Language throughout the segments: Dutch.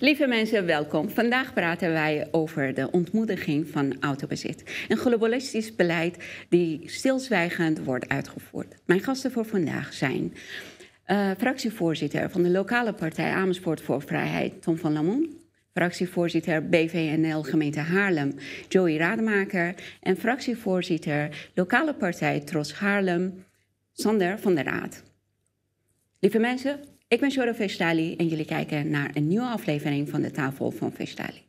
Lieve mensen, welkom. Vandaag praten wij over de ontmoediging van autobezit. Een globalistisch beleid die stilzwijgend wordt uitgevoerd. Mijn gasten voor vandaag zijn uh, fractievoorzitter van de lokale partij Amersfoort voor Vrijheid, Tom van Lamon. Fractievoorzitter BVNL gemeente Haarlem, Joey Rademaker. En fractievoorzitter lokale partij Tros Haarlem, Sander van der Raad. Lieve mensen, ik ben Shoro Vestali en jullie kijken naar een nieuwe aflevering van de Tafel van Vestali.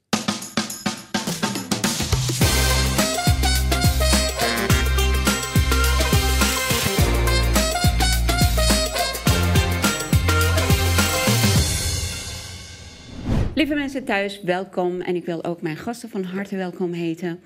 Lieve mensen thuis, welkom. En ik wil ook mijn gasten van harte welkom heten.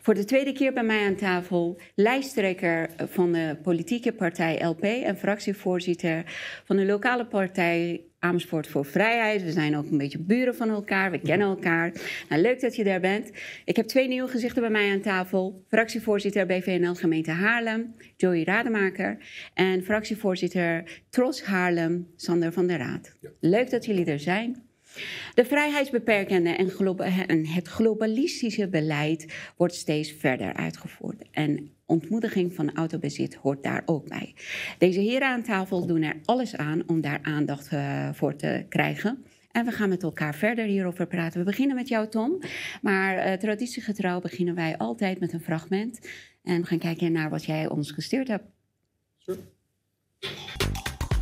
Voor de tweede keer bij mij aan tafel, lijsttrekker van de politieke partij LP en fractievoorzitter van de lokale partij Amersfoort voor Vrijheid. We zijn ook een beetje buren van elkaar, we kennen elkaar. Nou, leuk dat je daar bent. Ik heb twee nieuwe gezichten bij mij aan tafel. Fractievoorzitter BVNL gemeente Haarlem, Joey Rademaker. En fractievoorzitter Tros Haarlem, Sander van der Raad. Leuk dat jullie er zijn. De vrijheidsbeperkende en, het globalistische beleid wordt steeds verder uitgevoerd. En ontmoediging van autobezit hoort daar ook bij. Deze heren aan tafel doen er alles aan om daar aandacht uh, voor te krijgen. En we gaan met elkaar verder hierover praten. We beginnen met jou, Tom. Maar uh, traditiegetrouw beginnen wij altijd met een fragment. En we gaan kijken naar wat jij ons gestuurd hebt.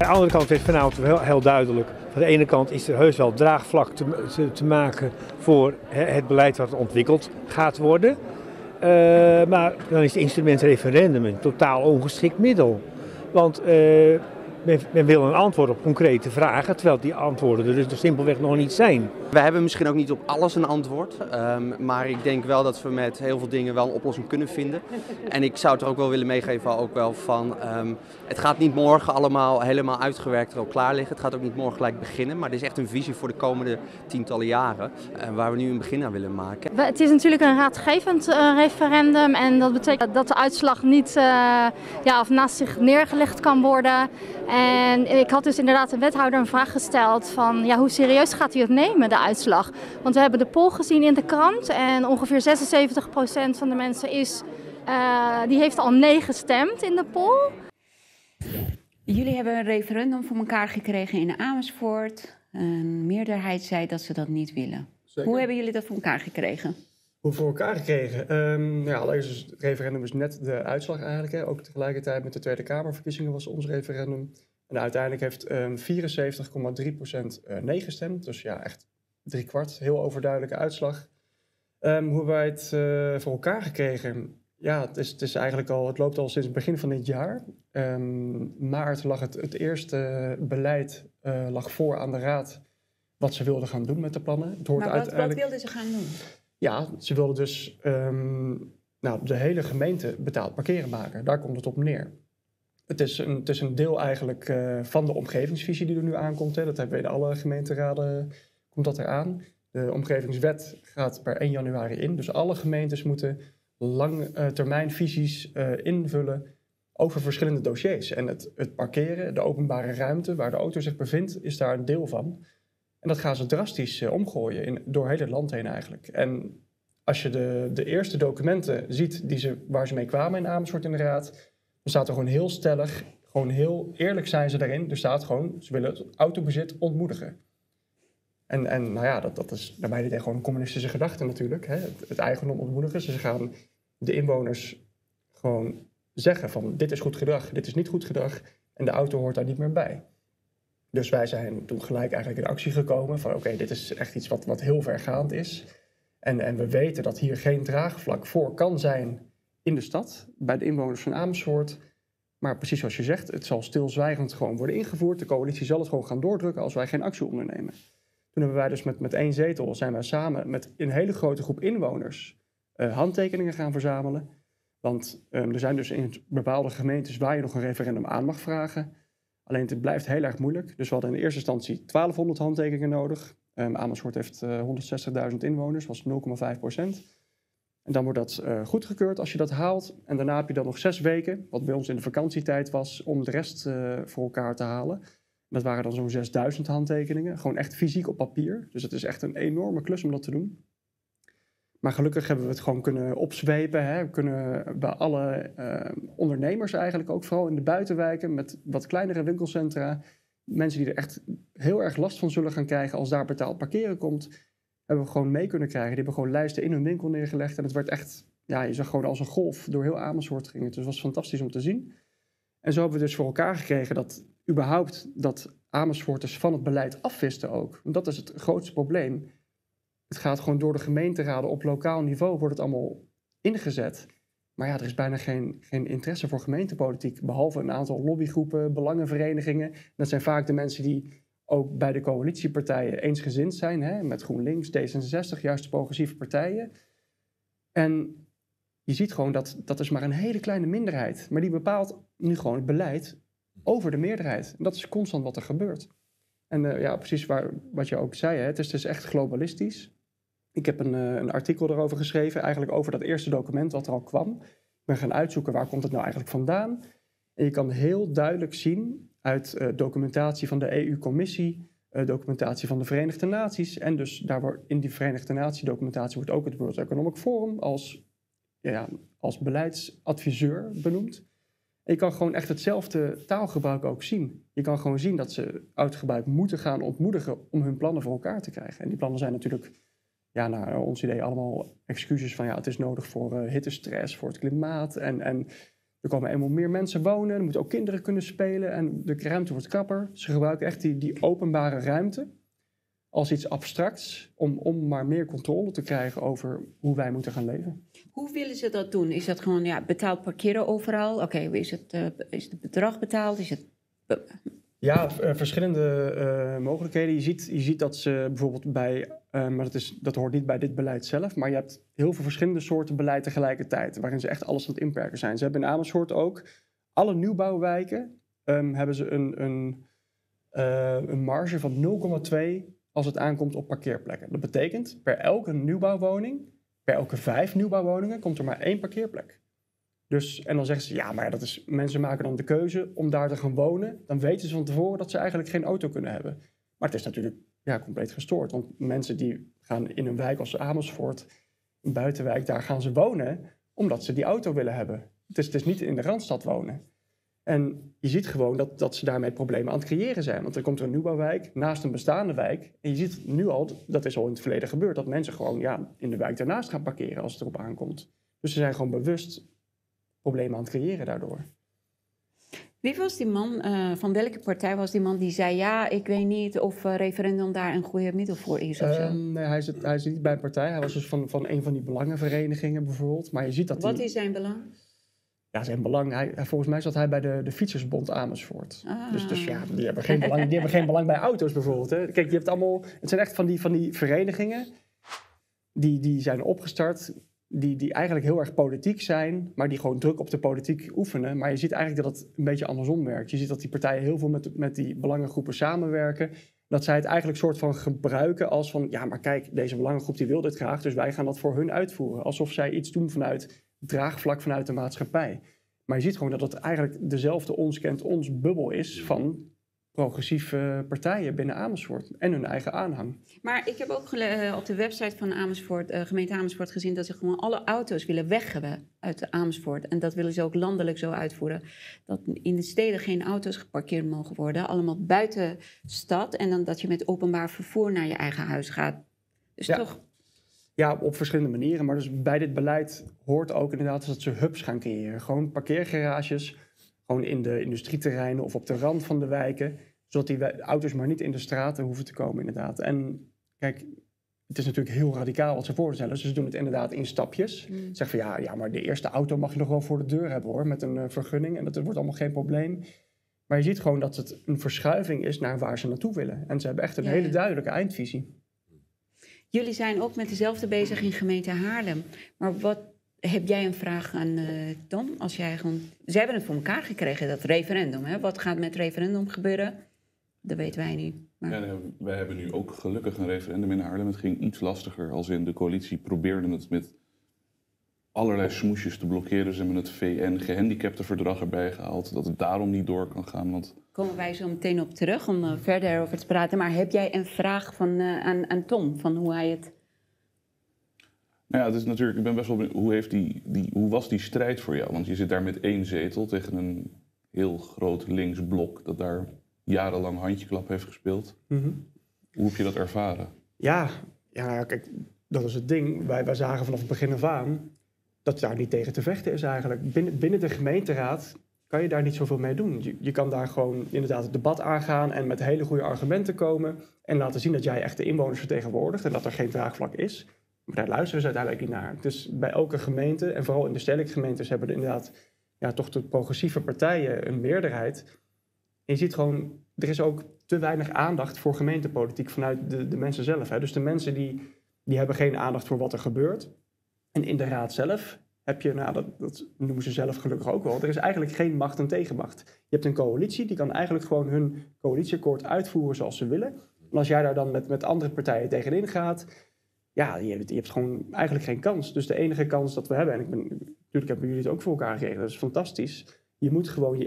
Aan de andere kant werd vanavond heel, duidelijk. Van de ene kant is er heus wel draagvlak te, te, maken voor het beleid wat ontwikkeld gaat worden. Uh, maar dan is het instrument referendum een totaal ongeschikt middel. Want uh, men, men, wil een antwoord op concrete vragen, terwijl die antwoorden er dus simpelweg nog niet zijn. We hebben misschien ook niet op alles een antwoord, um, maar ik denk wel dat we met heel veel dingen wel een oplossing kunnen vinden. En ik zou het er ook wel willen meegeven, ook wel van, um, het gaat niet morgen allemaal helemaal uitgewerkt er ook klaar liggen. Het gaat ook niet morgen gelijk beginnen, maar het is echt een visie voor de komende tientallen jaren, uh, waar we nu een begin aan willen maken. Het is natuurlijk een raadgevend uh, referendum en dat betekent dat de uitslag niet uh, ja, of naast zich neergelegd kan worden. En ik had dus inderdaad de wethouder een vraag gesteld van ja, hoe serieus gaat u het nemen, de uitslag? Want we hebben de poll gezien in de krant en ongeveer 76% van de mensen is, uh, die heeft al nee gestemd in de poll. Jullie hebben een referendum voor elkaar gekregen in Amersfoort. Een meerderheid zei dat ze dat niet willen. Hoe hebben jullie dat voor elkaar gekregen? Hoe voor elkaar gekregen? Um, ja, allereerst het referendum is net de uitslag eigenlijk. Hè. Ook tegelijkertijd met de Tweede Kamerverkiezingen was ons referendum. En uiteindelijk heeft um, 74,3% uh, nee gestemd. Dus ja, echt drie kwart. Heel overduidelijke uitslag. Um, hoe wij het uh, voor elkaar gekregen? Ja, het, is, het, is eigenlijk al, het loopt al sinds het begin van dit jaar. Maart lag het, het eerste beleid uh, lag voor aan de Raad wat ze wilden gaan doen met de plannen. Het hoort maar wat, uiteindelijk... wat wilden ze gaan doen? Ja, ze wilden dus um, nou, de hele gemeente betaald parkeren maken. Daar komt het op neer. Het is een, het is een deel eigenlijk uh, van de omgevingsvisie die er nu aankomt. Hè. Dat hebben we in alle gemeenteraden, komt dat eraan. De omgevingswet gaat per 1 januari in. Dus alle gemeentes moeten langetermijnvisies uh, invullen over verschillende dossiers. En het, het parkeren, de openbare ruimte waar de auto zich bevindt, is daar een deel van. En dat gaan ze drastisch uh, omgooien in, door heel het land heen eigenlijk. En als je de, de eerste documenten ziet die ze, waar ze mee kwamen in Amersfoort in de Raad, dan staat er gewoon heel stellig, gewoon heel eerlijk zijn ze daarin. Er staat gewoon, ze willen het autobezit ontmoedigen. En, en nou ja, dat, dat is daarbij dit gewoon een communistische gedachte natuurlijk. Hè? Het, het eigendom ontmoedigen. Ze gaan de inwoners gewoon zeggen van dit is goed gedrag, dit is niet goed gedrag. En de auto hoort daar niet meer bij. Dus wij zijn toen gelijk eigenlijk in actie gekomen van oké, dit is echt iets wat, wat heel vergaand is. En, en we weten dat hier geen draagvlak voor kan zijn in de stad, bij de inwoners van Amersfoort. Maar precies zoals je zegt, het zal stilzwijgend gewoon worden ingevoerd. De coalitie zal het gewoon gaan doordrukken als wij geen actie ondernemen. Toen hebben wij dus met, met één zetel, zijn wij samen met een hele grote groep inwoners uh, handtekeningen gaan verzamelen. Want um, er zijn dus in bepaalde gemeentes waar je nog een referendum aan mag vragen. Alleen het blijft heel erg moeilijk. Dus we hadden in eerste instantie 1200 handtekeningen nodig. Um, Amersfoort heeft uh, eh, 160.000 inwoners, was 0,5 procent. En dan wordt dat uh, goedgekeurd als je dat haalt. En daarna heb je dan nog zes weken, wat bij ons in de vakantietijd was, om de rest uh, voor elkaar te halen. Dat waren dan zo'n 6000 handtekeningen. Gewoon echt fysiek op papier. Dus het is echt een enorme klus om dat te doen. Maar gelukkig hebben we het gewoon kunnen opzwepen. Hè. We kunnen bij alle eh, ondernemers eigenlijk ook, vooral in de buitenwijken met wat kleinere winkelcentra, mensen die er echt heel erg last van zullen gaan krijgen als daar betaald parkeren komt, hebben we gewoon mee kunnen krijgen. Die hebben gewoon lijsten in hun winkel neergelegd en het werd echt, ja, je zag gewoon als een golf door heel Amersfoort ging het. Dus het was fantastisch om te zien. En zo hebben we dus voor elkaar gekregen dat überhaupt dat Amersfoorters van het beleid afwisten ook. En dat is het grootste probleem het gaat gewoon door de gemeenteraden op lokaal niveau wordt het allemaal ingezet. Maar ja, er is bijna geen, geen interesse voor gemeentepolitiek. Behalve een aantal lobbygroepen, belangenverenigingen. Dat zijn vaak de mensen die ook bij de coalitiepartijen eensgezind zijn. Hè, met GroenLinks, D66, juist de progressieve partijen. En je ziet gewoon dat dat is maar een hele kleine minderheid. Maar die bepaalt nu gewoon het beleid over de meerderheid. En dat is constant wat er gebeurt. En uh, ja, precies waar, wat je ook zei, hè, het is dus echt globalistisch. Ik heb een, uh, een artikel erover geschreven, eigenlijk over dat eerste document wat er al kwam. Ik ben gaan uitzoeken waar komt het nou eigenlijk vandaan. En je kan heel duidelijk zien uit uh, documentatie van de EU-commissie, uh, documentatie van de Verenigde Naties. En dus daar in die Verenigde Naties documentatie wordt ook het World Economic Forum als, ja, als beleidsadviseur benoemd. En je kan gewoon echt hetzelfde taalgebruik ook zien. Je kan gewoon zien dat ze uitgebruik moeten gaan ontmoedigen om hun plannen voor elkaar te krijgen. En die plannen zijn natuurlijk ja, naar ons idee allemaal excuses van ja, het is nodig voor uh, hittestress, voor het klimaat. En, en er komen eenmaal meer mensen wonen, er moeten ook kinderen kunnen spelen en de ruimte wordt krapper. Ze gebruiken echt die, die openbare ruimte als iets abstracts om, om maar meer controle te krijgen over hoe wij moeten gaan leven. Hoe willen ze dat doen? Is dat gewoon ja, betaald parkeren overal? Oké, is, het, uh, is het bedrag betaald? Is het ja, uh, verschillende uh, mogelijkheden. Je ziet, je ziet dat ze bijvoorbeeld bij, uh, maar dat, is, dat hoort niet bij dit beleid zelf, maar je hebt heel veel verschillende soorten beleid tegelijkertijd, waarin ze echt alles aan het inperken zijn. Ze hebben in Amersfoort ook, alle nieuwbouwwijken um, hebben ze een, een, een marge van 0,2 als het aankomt op parkeerplekken. Dat betekent, per elke nieuwbouwwoning, per elke vijf nieuwbouwwoningen, komt er maar één parkeerplek. Dus, en dan zeggen ze, ja, maar dat is, mensen maken dan de keuze om daar te gaan wonen. Dan weten ze van tevoren dat ze eigenlijk geen auto kunnen hebben. Maar het is natuurlijk ja, compleet gestoord. Want mensen die gaan in een wijk als Amersfoort, een buitenwijk, daar gaan ze wonen omdat ze die auto willen hebben. Het is, het is niet in de Randstad wonen. En je ziet gewoon dat, dat ze daarmee problemen aan het creëren zijn. Want er komt een nieuwbouwwijk naast een bestaande wijk. En je ziet nu al, dat is al in het verleden gebeurd, dat mensen gewoon ja, in de wijk daarnaast gaan parkeren als het erop aankomt. Dus ze zijn gewoon bewust problemen aan het creëren daardoor. Wie was die man, uh, van welke partij was die man die zei... ja, ik weet niet of uh, referendum daar een goede middel voor is of zo? Uh, nee, hij zit, hij zit niet bij een partij. Hij was dus van, van een van die belangenverenigingen bijvoorbeeld. Maar je ziet dat Wat die, is zijn belang? Ja, zijn belang... Hij, volgens mij zat hij bij de, de Fietsersbond Amersfoort. Ah. Dus, dus ja, die hebben, geen belang, die hebben geen belang bij auto's bijvoorbeeld. Hè. Kijk, je hebt allemaal... Het zijn echt van die, van die verenigingen... Die, die zijn opgestart die, die eigenlijk heel erg politiek zijn, maar die gewoon druk op de politiek oefenen. Maar je ziet eigenlijk dat het een beetje andersom werkt. Je ziet dat die partijen heel veel met, met die belangengroepen samenwerken. Dat zij het eigenlijk soort van gebruiken als van, ja, maar kijk, deze belangengroep die wil dit graag, dus wij gaan dat voor hun uitvoeren. Alsof zij iets doen vanuit draagvlak vanuit de maatschappij. Maar je ziet gewoon dat het eigenlijk dezelfde ons kent ons bubbel is van progressieve partijen binnen Amersfoort en hun eigen aanhang. Maar ik heb ook uh, op de website van Amersfoort, uh, gemeente Amersfoort gezien dat ze gewoon alle auto's willen weg hebben uit Amersfoort. En dat willen ze ook landelijk zo uitvoeren. Dat in de steden geen auto's geparkeerd mogen worden, allemaal buiten stad. En dan dat je met openbaar vervoer naar je eigen huis gaat. Dus ja. toch... Ja, op verschillende manieren. Maar dus bij dit beleid hoort ook inderdaad dat ze hubs gaan creëren. Gewoon parkeergarages gewoon in de industrieterreinen of op de rand van de wijken. Zodat die auto's maar niet in de straten hoeven te komen, inderdaad. En kijk, het is natuurlijk heel radicaal wat ze voorstellen. Dus ze doen het inderdaad in stapjes. Mm. Ze zeggen van ja, ja, maar de eerste auto mag je nog wel voor de deur hebben hoor, met een uh, vergunning. En dat wordt allemaal geen probleem. Maar je ziet gewoon dat het een verschuiving is naar waar ze naartoe willen. En ze hebben echt een ja, hele duidelijke eindvisie. Jullie zijn ook met dezelfde bezig in gemeente Haarlem. Maar wat heb jij een vraag aan uh, Tom? Als jij gewoon... Ze hebben het voor elkaar gekregen, dat referendum. Hè? Wat gaat met referendum gebeuren? Dat weten wij niet. Maar... Ja, wij hebben nu ook gelukkig een referendum in Haarlem. Het ging iets lastiger, als in de coalitie probeerde het met allerlei smoesjes te blokkeren. Ze hebben het VN-gehandicaptenverdrag erbij gehaald. Dat het daarom niet door kan gaan. Want Komen wij zo meteen op terug om er verder over te praten. Maar heb jij een vraag van, eh, aan, aan Tom, van hoe hij het... Nou ja, het is natuurlijk, ik ben best wel benieuwd, hoe, heeft die, die, hoe was die strijd voor jou? Want je zit daar met één zetel tegen een heel groot links blok dat daar jarenlang handjeklap heeft gespeeld. Mhm. Hoe heb je dat ervaren? Ja, ja, kijk, dat is het ding. Wij, wij zagen vanaf het begin af aan dat daar niet tegen te vechten is eigenlijk. Binnen, binnen de gemeenteraad kan je daar niet zoveel mee doen. Je, je kan daar gewoon inderdaad het debat aangaan en met hele goede argumenten komen en laten zien dat jij echt de inwoners vertegenwoordigt en dat er geen draagvlak is. Maar daar luisteren ze uiteindelijk niet naar. Dus bij elke gemeente, en vooral in de stedelijke gemeentes, hebben er inderdaad ja, toch de progressieve partijen een meerderheid. En je ziet gewoon, er is ook te weinig aandacht voor gemeentepolitiek vanuit de, de mensen zelf. Hè. Dus de mensen die, die hebben geen aandacht voor wat er gebeurt. En in de raad zelf heb je, nou dat, dat noemen ze zelf gelukkig ook wel, er is eigenlijk geen macht en tegenmacht. Je hebt een coalitie, die kan eigenlijk gewoon hun coalitieakkoord uitvoeren zoals ze willen. En als jij daar dan met, met andere partijen tegenin gaat, ja, je, hebt- je hebt gewoon eigenlijk geen kans. Dus de enige kans dat we hebben, en ik ben, natuurlijk hebben jullie het ook voor elkaar gekregen, dat is fantastisch. Je moet gewoon je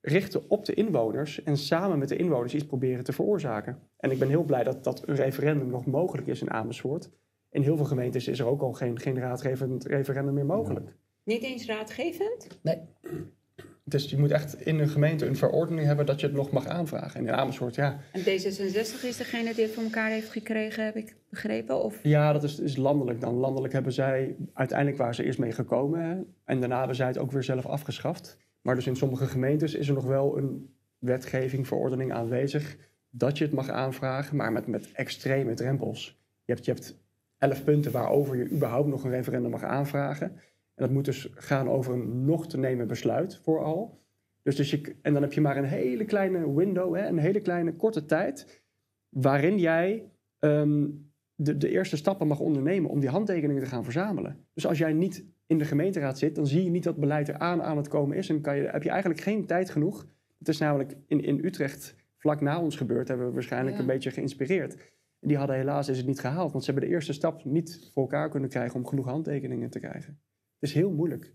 inrichten op de inwoners en samen met de inwoners iets proberen te veroorzaken. En ik ben heel blij dat, dat een referendum nog mogelijk is in Amersfoort. In heel veel gemeentes is er ook al geen, geen raadgevend referendum meer mogelijk. Niet eens raadgevend? Dus je moet echt in een gemeente een verordening hebben dat je het nog mag aanvragen. En in Amersfoort, ja, En D66 is degene die het voor elkaar heeft gekregen, heb ik begrepen? Of... Ja, dat is, is landelijk dan. Landelijk hebben zij, uiteindelijk waar ze eerst mee gekomen. Hè, en daarna hebben zij het ook weer zelf afgeschaft. Maar dus in sommige gemeentes is er nog wel een wetgeving, verordening aanwezig. Dat je het mag aanvragen, maar met, met extreme drempels. Je hebt, je hebt elf punten waarover je überhaupt nog een referendum mag aanvragen. Dat moet dus gaan over een nog te nemen besluit vooral. Dus, dus je, en dan heb je maar een hele kleine window, hè, een hele kleine korte tijd. waarin jij ehm, de, de eerste stappen mag ondernemen om die handtekeningen te gaan verzamelen. Dus als jij niet in de gemeenteraad zit, dan zie je niet dat beleid er aan aan het komen is. En kan je, heb je eigenlijk geen tijd genoeg. Het is namelijk in, in Utrecht vlak na ons gebeurd, hebben we waarschijnlijk Ja. een beetje geïnspireerd. En die hadden helaas is het niet gehaald, want ze hebben de eerste stap niet voor elkaar kunnen krijgen om genoeg handtekeningen te krijgen. Het is heel moeilijk.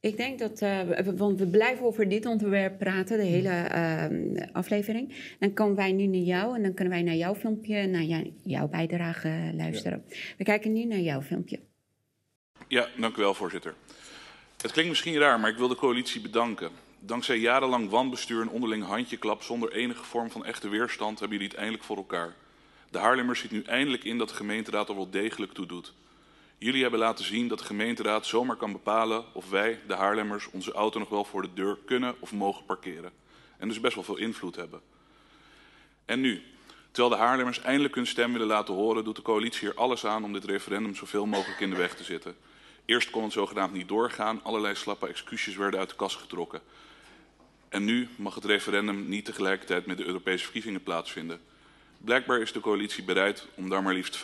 Ik denk dat, eh, we- want we blijven over dit onderwerp praten, de hele eh, aflevering. Dan komen wij nu naar jou en dan kunnen wij naar jouw filmpje, naar jou- jouw bijdrage luisteren. We kijken nu naar jouw filmpje. Ja, dank u wel, voorzitter. Het klinkt misschien raar, maar ik wil de coalitie bedanken. Dankzij jarenlang wanbestuur en onderling handjeklap zonder enige vorm van echte weerstand hebben jullie het eindelijk voor elkaar. De Haarlemmers ziet nu eindelijk in dat de gemeenteraad er wel degelijk toe doet. Jullie hebben laten zien dat de gemeenteraad zomaar kan bepalen of wij, de Haarlemmers, onze auto nog wel voor de deur kunnen of mogen parkeren. En dus best wel veel invloed hebben. En nu, terwijl de Haarlemmers eindelijk hun stem willen laten horen, doet de coalitie er alles aan om dit referendum zoveel mogelijk in de weg te zitten. Eerst kon het zogenaamd niet doorgaan, allerlei slappe excuses werden uit de kast getrokken. En nu mag het referendum niet tegelijkertijd met de Europese verkiezingen plaatsvinden. Blijkbaar is de coalitie bereid om daar maar liefst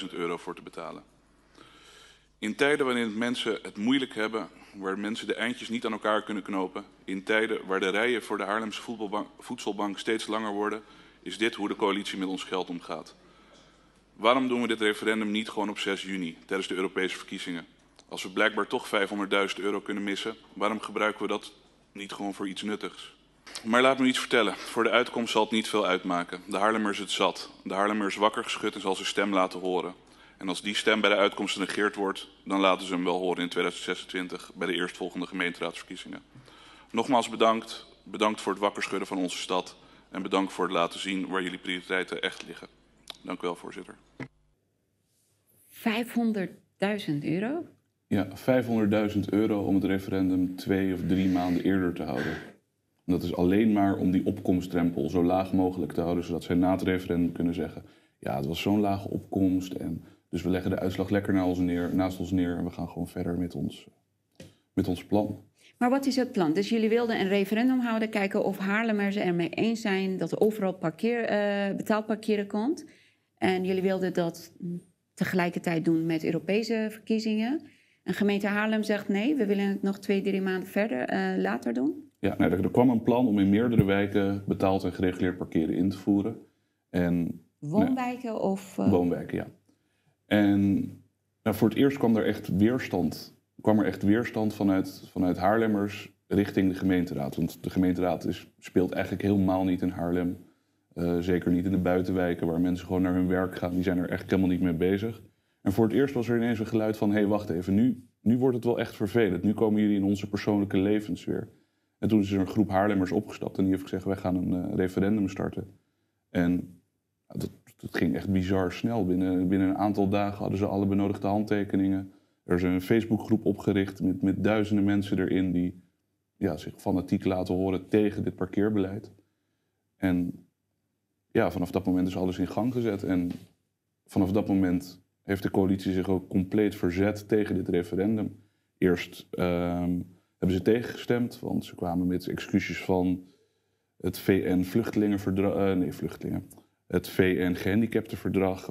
500.000 euro voor te betalen. In tijden waarin mensen het moeilijk hebben, waar mensen de eindjes niet aan elkaar kunnen knopen, in tijden waar de rijen voor de Haarlemse voedselbank steeds langer worden, is dit hoe de coalitie met ons geld omgaat. Waarom doen we dit referendum niet gewoon op 6 juni, tijdens de Europese verkiezingen? Als we blijkbaar toch 500.000 euro kunnen missen, waarom gebruiken we dat niet gewoon voor iets nuttigs? Maar laat me iets vertellen. Voor de uitkomst zal het niet veel uitmaken. De Haarlemmer is het zat. De Haarlemmer wakker geschud en zal zijn stem laten horen. En als die stem bij de uitkomst genegeerd wordt, dan laten ze hem wel horen in 2026 bij de eerstvolgende gemeenteraadsverkiezingen. Nogmaals bedankt. Bedankt voor het wakker schudden van onze stad. En bedankt voor het laten zien waar jullie prioriteiten echt liggen. Dank u wel, voorzitter. 500.000 euro? Ja, 500.000 euro om het referendum twee of drie maanden eerder te houden. En dat is alleen maar om die opkomstdrempel zo laag mogelijk te houden, zodat zij na het referendum kunnen zeggen: ja, het was zo'n lage opkomst en dus we leggen de uitslag lekker naast ons neer, naast ons neer en we gaan gewoon verder met ons, met ons plan. Maar wat is het plan? Dus jullie wilden een referendum houden, kijken of Haarlemmers er mee eens zijn dat er overal parkeer, eh, betaald parkeren komt. En jullie wilden dat tegelijkertijd doen met Europese verkiezingen. En gemeente Haarlem zegt nee, we willen het nog twee, drie maanden verder eh, later doen. Ja, nou, er, er kwam een plan om in meerdere wijken betaald en gereguleerd parkeren in te voeren. En Woonwijken of... eh, Woonwijken, ja. En nou, voor het eerst kwam er echt weerstand kwam er echt weerstand vanuit, vanuit Haarlemmers richting de gemeenteraad. Want de gemeenteraad is, speelt eigenlijk helemaal niet in Haarlem. Eh, zeker niet in de buitenwijken waar mensen gewoon naar hun werk gaan. Die zijn er echt helemaal niet mee bezig. En voor het eerst was er ineens een geluid van... hé, hey, wacht even, nu, nu wordt het wel echt vervelend. Nu komen jullie in onze persoonlijke levens weer. En toen is er een groep Haarlemmers opgestapt en die heeft gezegd... wij gaan een uh, referendum starten. En dat, dat, ging echt bizar snel. Binnen, binnen een aantal dagen hadden ze alle benodigde handtekeningen. Er is een Facebookgroep opgericht met, met duizenden mensen erin... die ja, zich fanatiek laten horen tegen dit parkeerbeleid. En ja, vanaf dat moment is alles in gang gezet. En vanaf dat moment heeft de coalitie zich ook compleet verzet tegen dit referendum. Eerst ehm, hebben ze tegengestemd, want ze kwamen met excuses van het VN-vluchtelingenverdrag. Uh, nee, vluchtelingen. Het VN-gehandicaptenverdrag.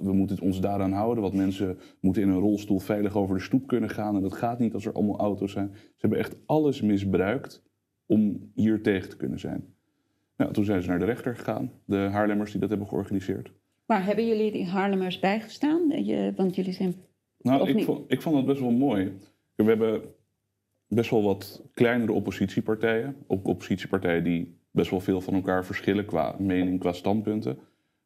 We moeten ons daaraan houden, want mensen moeten in een rolstoel veilig over de stoep kunnen gaan. En dat gaat niet als er allemaal auto's zijn. Ze hebben echt alles misbruikt om hier tegen te kunnen zijn. Nou, toen zijn ze naar de rechter gegaan, de Haarlemmers die dat hebben georganiseerd. Maar hebben jullie die Haarlemmers bijgestaan? Je, want jullie zijn. Nou, ik vond, ik vond dat best wel mooi. We hebben best wel wat kleinere oppositiepartijen. Ook oppositiepartijen die best wel veel van elkaar verschillen qua mening, qua standpunten.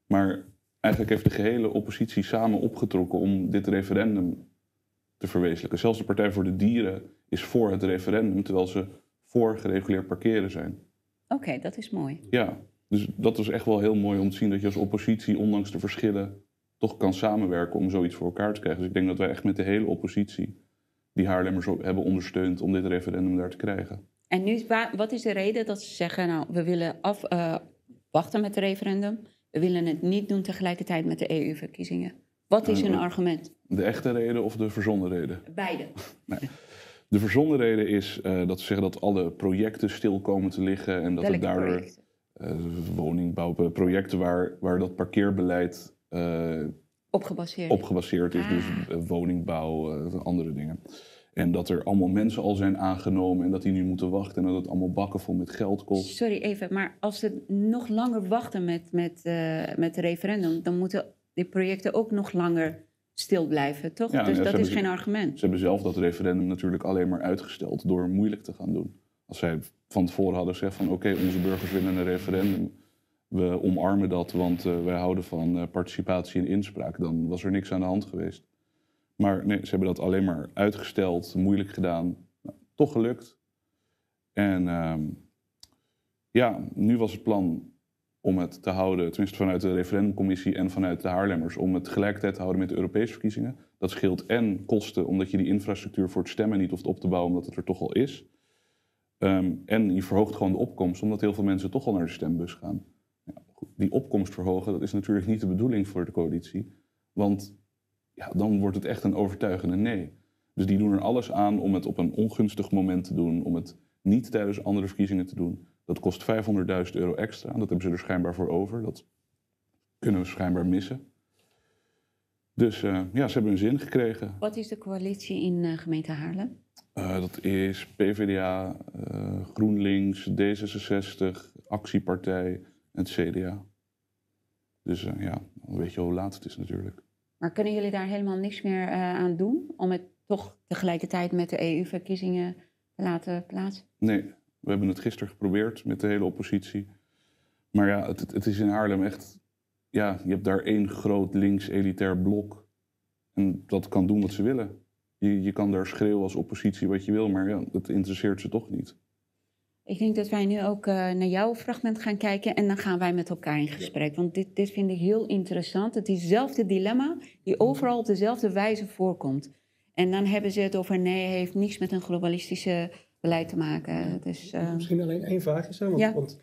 Maar eigenlijk heeft de gehele oppositie samen opgetrokken om dit referendum te verwezenlijken. Zelfs de Partij voor de Dieren is voor het referendum, terwijl ze voor gereguleerd parkeren zijn. Oké, dat is mooi. Ja, dus dat was echt wel heel mooi om te zien dat je als oppositie, ondanks de verschillen, toch kan samenwerken om zoiets voor elkaar te krijgen. Dus ik denk dat wij echt met de hele oppositie die Haarlemmers hebben ondersteund om dit referendum daar te krijgen. En nu, wat is de reden dat ze zeggen, nou, we willen afwachten uh, met het referendum. We willen het niet doen tegelijkertijd met de EU-verkiezingen. Wat is hun argument? De echte reden of de verzonnen reden? Beide. nee. De verzonnen reden is uh, dat ze zeggen dat alle projecten stil komen te liggen. En dat Welke het daardoor projecten? uh, woningbouwprojecten waar, waar dat parkeerbeleid op gebaseerd, op gebaseerd is. Ah. Dus woningbouw, andere dingen. En dat er allemaal mensen al zijn aangenomen en dat die nu moeten wachten en dat het allemaal bakken vol met geld kost. Sorry even, maar als ze nog langer wachten met, met, met het referendum, dan moeten die projecten ook nog langer stil blijven, toch? Ja, dus ja, dat is geen argument. Ze hebben zelf dat referendum natuurlijk alleen maar uitgesteld door moeilijk te gaan doen. Als zij van tevoren hadden gezegd van oké, onze burgers willen een referendum. We omarmen dat, want eh, wij houden van eh, participatie en inspraak. Dan was er niks aan de hand geweest. Maar nee, ze hebben dat alleen maar uitgesteld, moeilijk gedaan. Nou, toch gelukt. En ehm, ja, nu was het plan om het te houden, tenminste vanuit de referendumcommissie en vanuit de Haarlemmers, om het tegelijkertijd te houden met de Europese verkiezingen. Dat scheelt en kosten, omdat je die infrastructuur voor het stemmen niet hoeft op te bouwen, omdat het er toch al is. Ehm, en je verhoogt gewoon de opkomst, omdat heel veel mensen toch al naar de stembus gaan. Ja, die opkomst verhogen, dat is natuurlijk niet de bedoeling voor de coalitie. Want ja, dan wordt het echt een overtuigende nee. Dus die doen er alles aan om het op een ongunstig moment te doen, om het niet tijdens andere verkiezingen te doen. Dat kost 500.000 euro extra. Dat hebben ze er schijnbaar voor over. Dat kunnen we schijnbaar missen. Dus eh, ja, ze hebben hun zin gekregen. Wat is de coalitie in eh, gemeente Haarlem? Eh, dat is PvdA, GroenLinks, D66, Actiepartij en het CDA. Dus ja, dan weet je hoe laat het is natuurlijk. Maar kunnen jullie daar helemaal niks meer eh, aan doen om het toch tegelijkertijd met de EU-verkiezingen te laten plaatsen? Nee, we hebben het gisteren geprobeerd met de hele oppositie. Maar ja, het, het is in Haarlem echt... Ja, je hebt daar één groot links-elitair blok. En dat kan doen wat ze willen. Je, je kan daar schreeuwen als oppositie wat je wil, maar ja, dat interesseert ze toch niet. Ik denk dat wij nu ook eh, naar jouw fragment gaan kijken en dan gaan wij met elkaar in gesprek. Want dit, dit vind ik heel interessant. Het is hetzelfde dilemma die overal op dezelfde wijze voorkomt. En dan hebben ze het over nee, het heeft niets met een globalistische beleid te maken. Is, eh, Misschien alleen één vraag is, hè? Want, Ja. want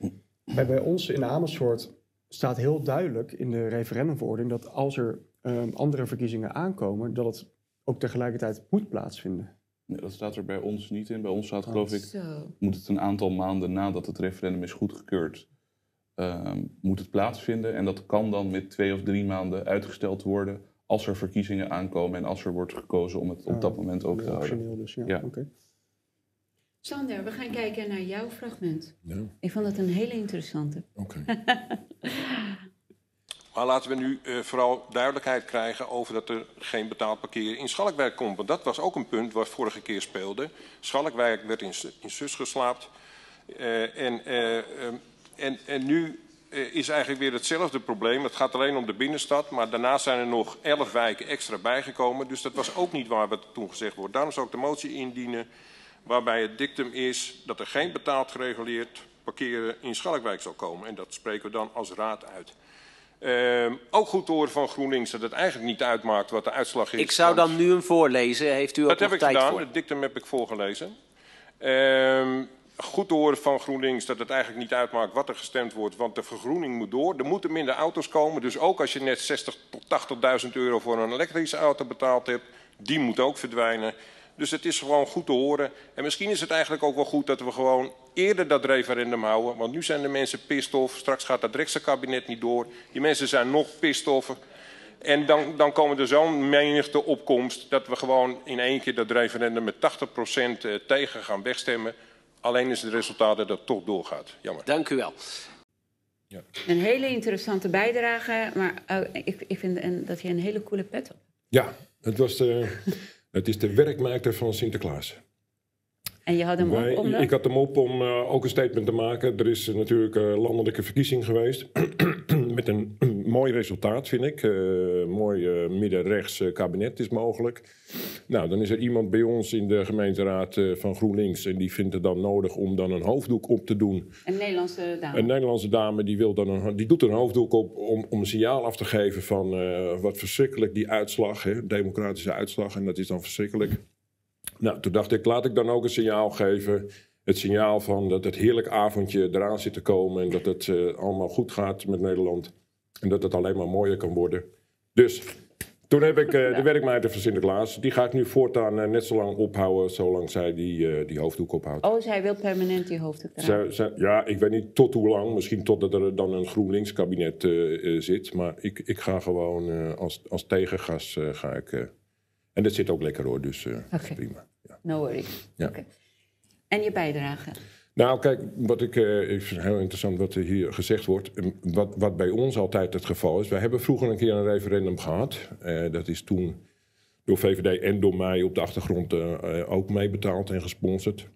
bij, bij ons in Amersfoort staat heel duidelijk in de referendumverordening dat als er ehm, andere verkiezingen aankomen, dat het ook tegelijkertijd moet plaatsvinden. Nee, dat staat er bij ons niet in. Bij ons staat geloof ik, zo. moet het een aantal maanden nadat het referendum is goedgekeurd, ehm, moet het plaatsvinden. En dat kan dan met twee of drie maanden uitgesteld worden als er verkiezingen aankomen en als er wordt gekozen om het op Ah, dat moment ook te houden. Dus, ja. Ja. oké. Sander, we gaan kijken naar jouw fragment. Ja, Ik vond het een hele interessante. oké. Maar laten we nu uh, vooral duidelijkheid krijgen over dat er geen betaald parkeren in Schalkwijk komt. Want dat was ook een punt wat vorige keer speelde. Schalkwijk werd in, in sus geslaapt. Uh, en, uh, en, en nu is eigenlijk weer hetzelfde probleem. Het gaat alleen om de binnenstad, maar daarna zijn er nog elf wijken extra bijgekomen. Dus dat was ook niet waar wat toen gezegd wordt. Daarom zou ik de motie indienen waarbij het dictum is dat er geen betaald gereguleerd parkeren in Schalkwijk zal komen. En dat spreken we dan als raad uit. Uh, ook goed te horen van GroenLinks dat het eigenlijk niet uitmaakt wat de uitslag is. Ik zou dan nu hem voorlezen. Heeft u ook dat heb ik tijd gedaan. voor? Het dictum heb ik voorgelezen. Uh, goed te horen van GroenLinks dat het eigenlijk niet uitmaakt wat er gestemd wordt, want de vergroening moet door. Er moeten minder auto's komen, dus ook als je net 60 tot 80.000 euro voor een elektrische auto betaald hebt, die moet ook verdwijnen. Dus het is gewoon goed te horen. En misschien is het eigenlijk ook wel goed dat we gewoon eerder dat referendum houden. Want nu zijn de mensen pissed off. Straks gaat dat rechtse kabinet niet door. Die mensen zijn nog pissed off. En dan, dan komen er zo'n menigte opkomst dat we gewoon in één keer dat referendum met 80% tegen gaan wegstemmen. Alleen is het resultaat dat het toch doorgaat. Jammer. Dank u wel. Ja. Een hele interessante bijdrage, maar uh, ik, ik vind een, dat je een hele coole pet hebt. Ja, het was de, het is de werkmaker van Sinterklaas. En je had hem Wij, op om. Ik had hem op om uh, ook een statement te maken. Er is uh, natuurlijk een landelijke verkiezing geweest. met een mooi resultaat, vind ik. Uh, mooi midden-rechts kabinet is mogelijk. Nou, dan is er iemand bij ons in de gemeenteraad van GroenLinks. En die vindt het dan nodig om dan een hoofddoek op te doen. Een Nederlandse dame. Een Nederlandse dame die, wil dan een, die doet een hoofddoek op om, om een signaal af te geven van wat verschrikkelijk die uitslag. Hè, democratische uitslag. En dat is dan verschrikkelijk. Nou, toen dacht ik, laat ik dan ook een signaal geven. Het signaal van dat het heerlijk avondje eraan zit te komen. En dat het uh, allemaal goed gaat met Nederland. En dat het alleen maar mooier kan worden. Dus toen heb ik uh, de werkmeid van Sinterklaas. Die ga ik nu voortaan uh, net zo lang ophouden. Zolang zij die, die hoofddoek ophoudt. Oh, zij wil permanent die hoofddoek dragen? Zij, zij, ja, ik weet niet tot hoe lang. Misschien totdat er dan een GroenLinks kabinet zit. Maar ik, ik ga gewoon als, als tegengas ga ik... En dat zit ook lekker hoor, dus okay. prima. Ja. No worries. Ja. Okay. En je bijdrage? Nou, kijk, wat ik, het heel interessant wat er hier gezegd wordt. Wat, wat bij ons altijd het geval is. Wij hebben vroeger een keer een referendum gehad. Uh, dat is toen door VVD en door mij op de achtergrond ook meebetaald en gesponsord.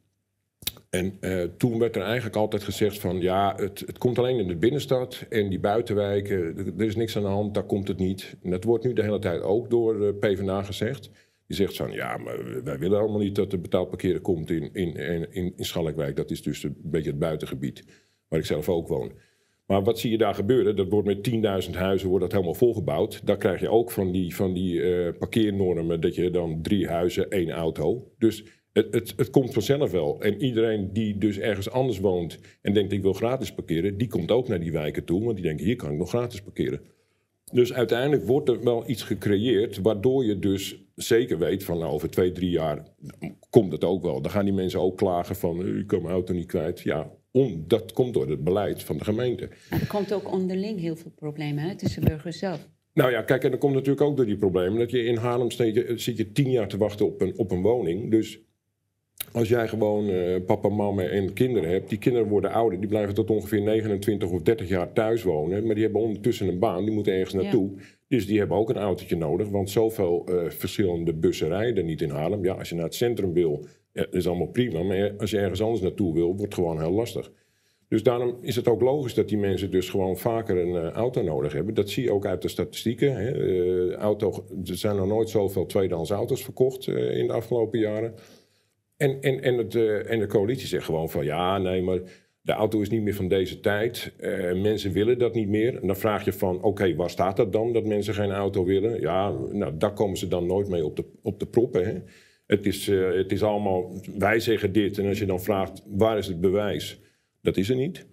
En toen werd er eigenlijk altijd gezegd van ja, het, het, komt alleen in de binnenstad en die buitenwijken, er is niks aan de hand, daar komt het niet. En dat wordt nu de hele tijd ook door PvdA gezegd. Die zegt van ja, maar wij willen allemaal niet dat er betaald parkeren komt in, in, in, in Schalkwijk. Dat is dus een beetje het buitengebied waar ik zelf ook woon. Maar wat zie je daar gebeuren? Dat wordt met 10.000 huizen wordt dat helemaal volgebouwd. Daar krijg je ook van die, van die uh, parkeernormen dat je dan drie huizen, één auto. Dus het, het, het, komt vanzelf wel. En iedereen die dus ergens anders woont en denkt ik wil gratis parkeren, die komt ook naar die wijken toe, want die denken hier kan ik nog gratis parkeren. Dus uiteindelijk wordt er wel iets gecreëerd waardoor je dus zeker weet van nou, over twee, drie jaar komt het ook wel. Dan gaan die mensen ook klagen van ik kan mijn auto niet kwijt. Ja, dat komt door het beleid van de gemeente. Maar er komt ook onderling heel veel problemen hè, tussen burgers zelf. Nou ja, kijk, en dat komt natuurlijk ook door die problemen. Dat je in Haarlem zit je, zit je tien jaar te wachten op een, op een woning. Dus als jij gewoon uh, papa, mama en kinderen hebt, die kinderen worden ouder, die blijven tot ongeveer 29 of 30 jaar thuis wonen, maar die hebben ondertussen een baan, die moeten ergens naartoe. Ja. Dus die hebben ook een autootje nodig, want zoveel uh, verschillende bussen rijden niet in Haarlem. Ja, als je naar het centrum wil, is allemaal prima, maar als je ergens anders naartoe wil, wordt het gewoon heel lastig. Dus daarom is het ook logisch dat die mensen dus gewoon vaker een uh, auto nodig hebben. Dat zie je ook uit de statistieken. Hè. Uh, auto, er zijn nog nooit zoveel tweedehands auto's verkocht in de afgelopen jaren. En, en, en, het, en de coalitie zegt gewoon van ja, nee, maar de auto is niet meer van deze tijd. Uh, mensen willen dat niet meer. En dan vraag je van, oké, waar staat dat dan, dat mensen geen auto willen? Ja, nou, daar komen ze dan nooit mee op de, op de proppen. Hè? Het, is, uh, het is allemaal, wij zeggen dit. En als je dan vraagt, waar is het bewijs? Dat is er niet.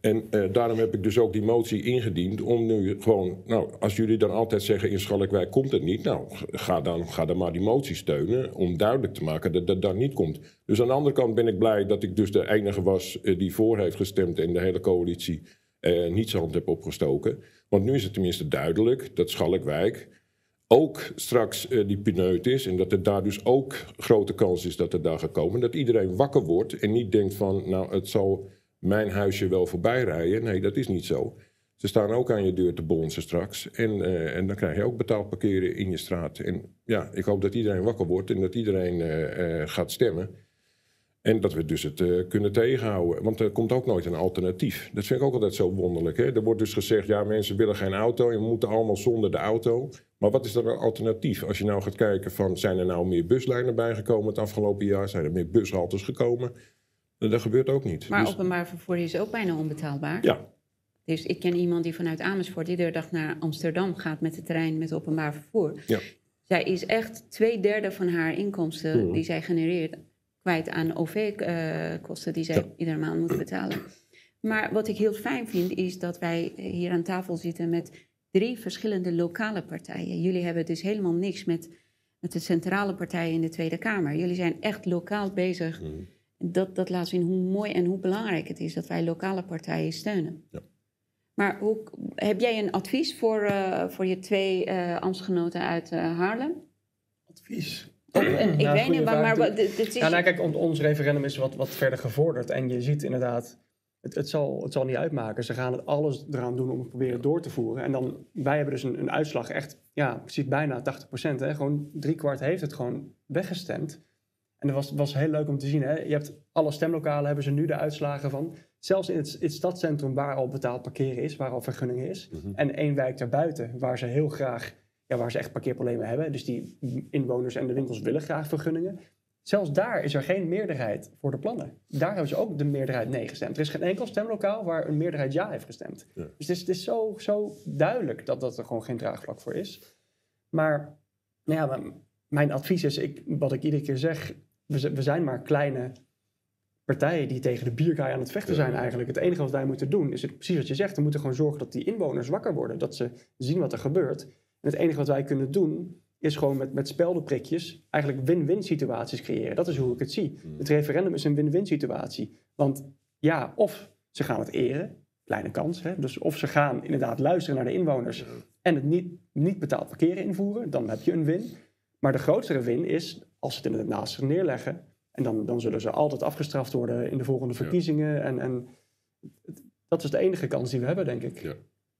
En uh, daarom heb ik dus ook die motie ingediend om nu gewoon, nou, als jullie dan altijd zeggen in Schalkwijk komt het niet, nou, ga dan, ga dan maar die motie steunen om duidelijk te maken dat dat daar niet komt. Dus aan de andere kant ben ik blij dat ik dus de enige was uh, die voor heeft gestemd en de hele coalitie uh, niet zijn hand heb opgestoken. Want nu is het tenminste duidelijk dat Schalkwijk ook straks die pineut is en dat er daar dus ook grote kans is dat er daar gaat komen. Dat iedereen wakker wordt en niet denkt van, nou, het zal mijn huisje wel voorbij rijden. Nee, dat is niet zo. Ze staan ook aan je deur te bonzen straks. En, eh, en dan krijg je ook betaald parkeren in je straat. En ja, ik hoop dat iedereen wakker wordt en dat iedereen eh, eh, gaat stemmen. En dat we dus het eh, kunnen tegenhouden. Want er komt ook nooit een alternatief. Dat vind ik ook altijd zo wonderlijk. Hè? Er wordt dus gezegd, ja, mensen willen geen auto. En we moeten allemaal zonder de auto. Maar wat is dan een alternatief? Als je nou gaat kijken van, zijn er nou meer buslijnen bijgekomen het afgelopen jaar? Zijn er meer bushaltes gekomen? Dat gebeurt ook niet. Maar Dus- openbaar vervoer is ook bijna onbetaalbaar. ja, Dus ik ken iemand die vanuit Amersfoort iedere dag naar Amsterdam gaat met de trein met openbaar vervoer. Ja. Zij is echt twee derde van haar inkomsten Mhm. die zij genereert kwijt aan OV-kosten die zij Ja. iedere maand moet betalen. Maar wat ik heel fijn vind is dat wij hier aan tafel zitten met drie verschillende lokale partijen. Jullie hebben dus helemaal niks met, met de centrale partijen in de Tweede Kamer. Jullie zijn echt lokaal bezig. Mhm. Dat, dat laat zien hoe mooi en hoe belangrijk het is dat wij lokale partijen steunen. Ja. Maar hoe, heb jij een advies voor, eh, voor je twee eh ambtsgenoten uit eh, Haarlem? Advies. En ik weet niet, maar, dit, dit is... Ja, nou, kijk, on- ons referendum is wat, wat verder gevorderd. En je ziet inderdaad, het, het, zal, het zal niet uitmaken. Ze gaan het alles eraan doen om het proberen door te voeren. En dan, wij hebben dus een, een uitslag echt, ja, precies bijna 80 procent. Gewoon driekwart heeft het gewoon weggestemd. En dat was, was heel leuk om te zien. Hè? Je hebt alle stemlokalen, hebben ze nu de uitslagen van. Zelfs in het, het stadscentrum waar al betaald parkeren is, waar al vergunningen is. Mhm. En één wijk daarbuiten, waar ze heel graag, ja, waar ze echt parkeerproblemen hebben. Dus die inwoners en de winkels willen graag vergunningen. Zelfs daar is er geen meerderheid voor de plannen. Daar hebben ze ook de meerderheid nee gestemd. Er is geen enkel stemlokaal waar een meerderheid ja heeft gestemd. Ja. Dus het is, het is zo, zo duidelijk dat, dat er gewoon geen draagvlak voor is. Maar, nou ja, mijn advies is, ik, wat ik iedere keer zeg, we, zijn maar kleine partijen die tegen de bierkaai aan het vechten zijn eigenlijk. Het enige wat wij moeten doen is het, precies wat je zegt. We moeten gewoon zorgen dat die inwoners wakker worden. Dat ze zien wat er gebeurt. En het enige wat wij kunnen doen is gewoon met, met speldenprikjes eigenlijk win-win situaties creëren. Dat is hoe ik het zie. Het referendum is een win-win situatie. Want ja, of ze gaan het eren, kleine kans. Hè? Dus of ze gaan inderdaad luisteren naar de inwoners en het niet, niet betaald parkeren invoeren, dan heb je een win. Maar de grootste win is als ze het inderdaad naast zich neerleggen. En dan, dan zullen ze altijd afgestraft worden in de volgende verkiezingen. En, en dat is de enige kans die we hebben, denk ik. Ja.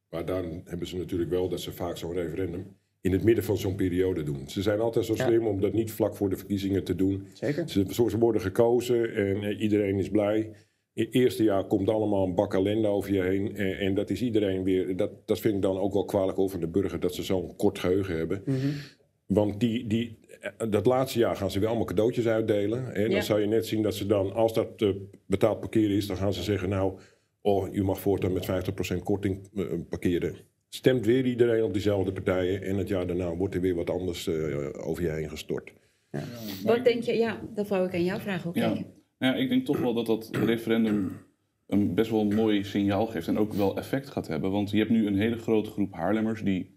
Maar dan hebben ze natuurlijk wel dat ze vaak zo'n referendum in het midden van zo'n periode doen. Ze zijn altijd zo Ja. slim om dat niet vlak voor de verkiezingen te doen. Zeker. Ze, ze worden gekozen en eh, iedereen is blij. In het eerste jaar komt allemaal een bak ellende over je heen. En, en dat is iedereen weer. Dat, dat vind ik dan ook wel kwalijk over de burger dat ze zo'n kort geheugen hebben. Mhm. Want die, die, dat laatste jaar gaan ze weer allemaal cadeautjes uitdelen. En Ja. dan zou je net zien dat ze dan, als dat eh, betaald parkeren is, dan gaan ze zeggen: Nou, oh, u mag voortaan met 50% korting eh, parkeren. Stemt weer iedereen op diezelfde partijen. En het jaar daarna wordt er weer wat anders eh, over je heen gestort. Wat denk je? Ja, dat wou ik aan jou vragen. Oké. Ja. Nou ja, ik denk toch wel dat dat referendum een best wel een mooi signaal geeft en ook wel effect gaat hebben. Want je hebt nu een hele grote groep Haarlemmers die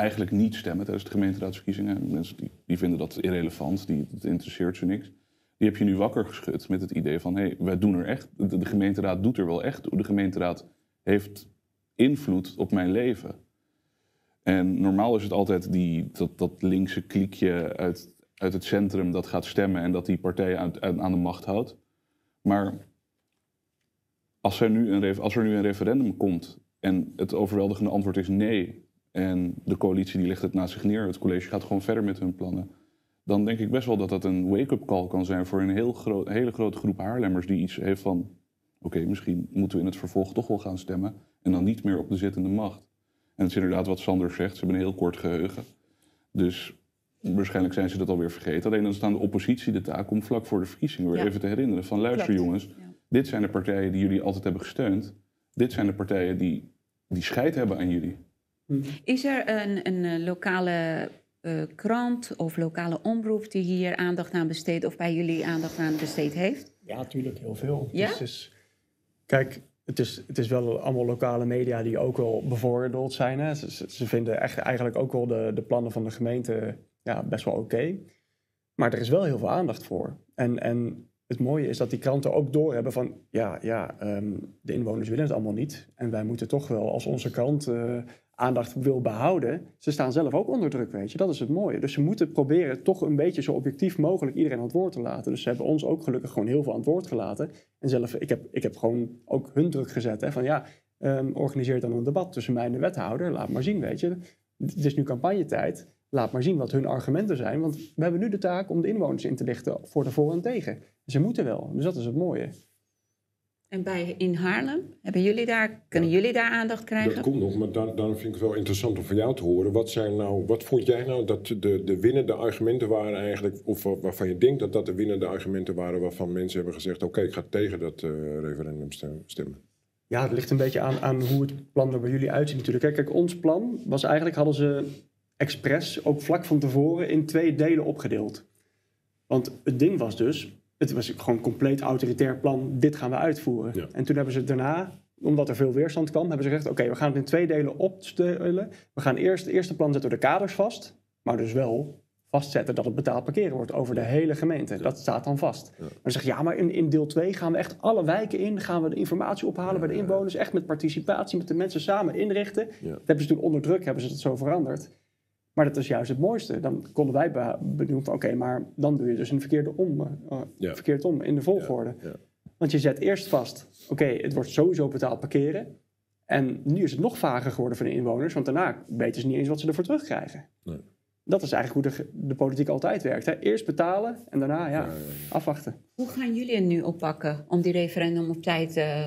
eigenlijk niet stemmen tijdens de gemeenteraadsverkiezingen. Mensen die, die vinden dat irrelevant, die, het interesseert ze niks. Die heb je nu wakker geschud met het idee van, hé, hey, wij doen er echt, de, gemeenteraad doet er wel echt toe. De gemeenteraad heeft invloed op mijn leven. En normaal is het altijd die, dat, dat linkse kliekje uit, uit het centrum dat gaat stemmen en dat die partij aan, aan de macht houdt. Maar als er, nu een, als er nu een referendum komt en het overweldigende antwoord is nee, en de coalitie die legt het naast zich neer, het college gaat gewoon verder met hun plannen, dan denk ik best wel dat dat een wake-up call kan zijn voor een heel groot, hele grote groep Haarlemmers die iets heeft van, oké, misschien moeten we in het vervolg toch wel gaan stemmen en dan niet meer op de zittende macht. En het is inderdaad wat Sander zegt, ze hebben een heel kort geheugen. Dus waarschijnlijk zijn ze dat alweer vergeten. Alleen dan staan de oppositie de taak om vlak voor de verkiezingen weer Ja. even te herinneren van luister Klopt. jongens, Ja. dit zijn de partijen die jullie altijd hebben gesteund. Dit zijn de partijen die, die scheid hebben aan jullie. Is er een, een eh, lokale eh, krant of lokale omroep die hier aandacht aan besteedt of bij jullie aandacht aan besteed heeft? Ja, natuurlijk heel veel. Ja? Dus, dus- kijk, het is, het is wel allemaal lokale media die ook wel bevoordeeld zijn. Hè. Ze, ze- vinden echt, eigenlijk ook wel de, de plannen van de gemeente ja, best wel oké. Maar er is wel heel veel aandacht voor. En, en het mooie is dat die kranten ook doorhebben van... ja, ja ehm, de inwoners willen het allemaal niet. En wij moeten toch wel, als onze krant eh, aandacht wil behouden... ze staan zelf ook onder druk, weet je. Dat is het mooie. Dus ze moeten proberen toch een beetje zo objectief mogelijk iedereen aan het woord te laten. Dus ze hebben ons ook gelukkig gewoon heel veel aan het woord gelaten. En zelf, ik heb, ik heb gewoon ook hun druk gezet. Hè, van ja, Ehm, organiseer dan een debat tussen mij en de wethouder. Laat maar zien, weet je. Het is nu campagnetijd. Laat maar zien wat hun argumenten zijn. Want we hebben nu de taak om de inwoners in te lichten voor de voor en tegen. Ze moeten wel. Dus dat is het mooie. En bij in Haarlem, hebben jullie daar, kunnen jullie daar aandacht krijgen? Dat komt nog, maar dan, dan vind ik het wel interessant om van jou te horen. Wat, zijn nou, wat vond jij nou dat de, de winnende argumenten waren eigenlijk, of wa- waarvan je denkt dat dat de winnende argumenten waren waarvan mensen hebben gezegd, oké, ik ga tegen dat eh, referendum stem- stemmen. Ja, het ligt een beetje aan, aan hoe het plan er bij jullie uitziet natuurlijk. Kijk, kijk, ons plan was eigenlijk, hadden ze expres ook vlak van tevoren in twee delen opgedeeld. Want het ding was dus, het was gewoon een compleet autoritair plan, dit gaan we uitvoeren. Ja. En toen hebben ze daarna, omdat er veel weerstand kwam, hebben ze gezegd, oké, we gaan het in twee delen opstellen. We gaan eerst, het eerste plan zetten we de kaders vast, maar dus wel vastzetten dat het betaald parkeren wordt over de hele gemeente. Dat staat dan vast. Maar ze zeggen, ja, maar in, in deel 2 gaan we echt alle wijken in, gaan we de informatie ophalen bij de inwoners, echt met participatie, met de mensen samen inrichten. Dat hebben ze toen onder druk, hebben ze het zo veranderd. Maar dat is juist het mooiste. Dan konden wij be- benoemen van, oké, maar dan doe je dus een verkeerde om, eh, Ja. verkeerd om in de volgorde. Ja, ja. Want je zet eerst vast, oké, het wordt sowieso betaald parkeren. En nu is het nog vager geworden voor de inwoners, want daarna weten ze niet eens wat ze ervoor terugkrijgen. Nee. Dat is eigenlijk hoe de, de politiek altijd werkt. Hè? Eerst betalen en daarna ja, afwachten. Hoe gaan jullie het nu oppakken om die referendum op tijd eh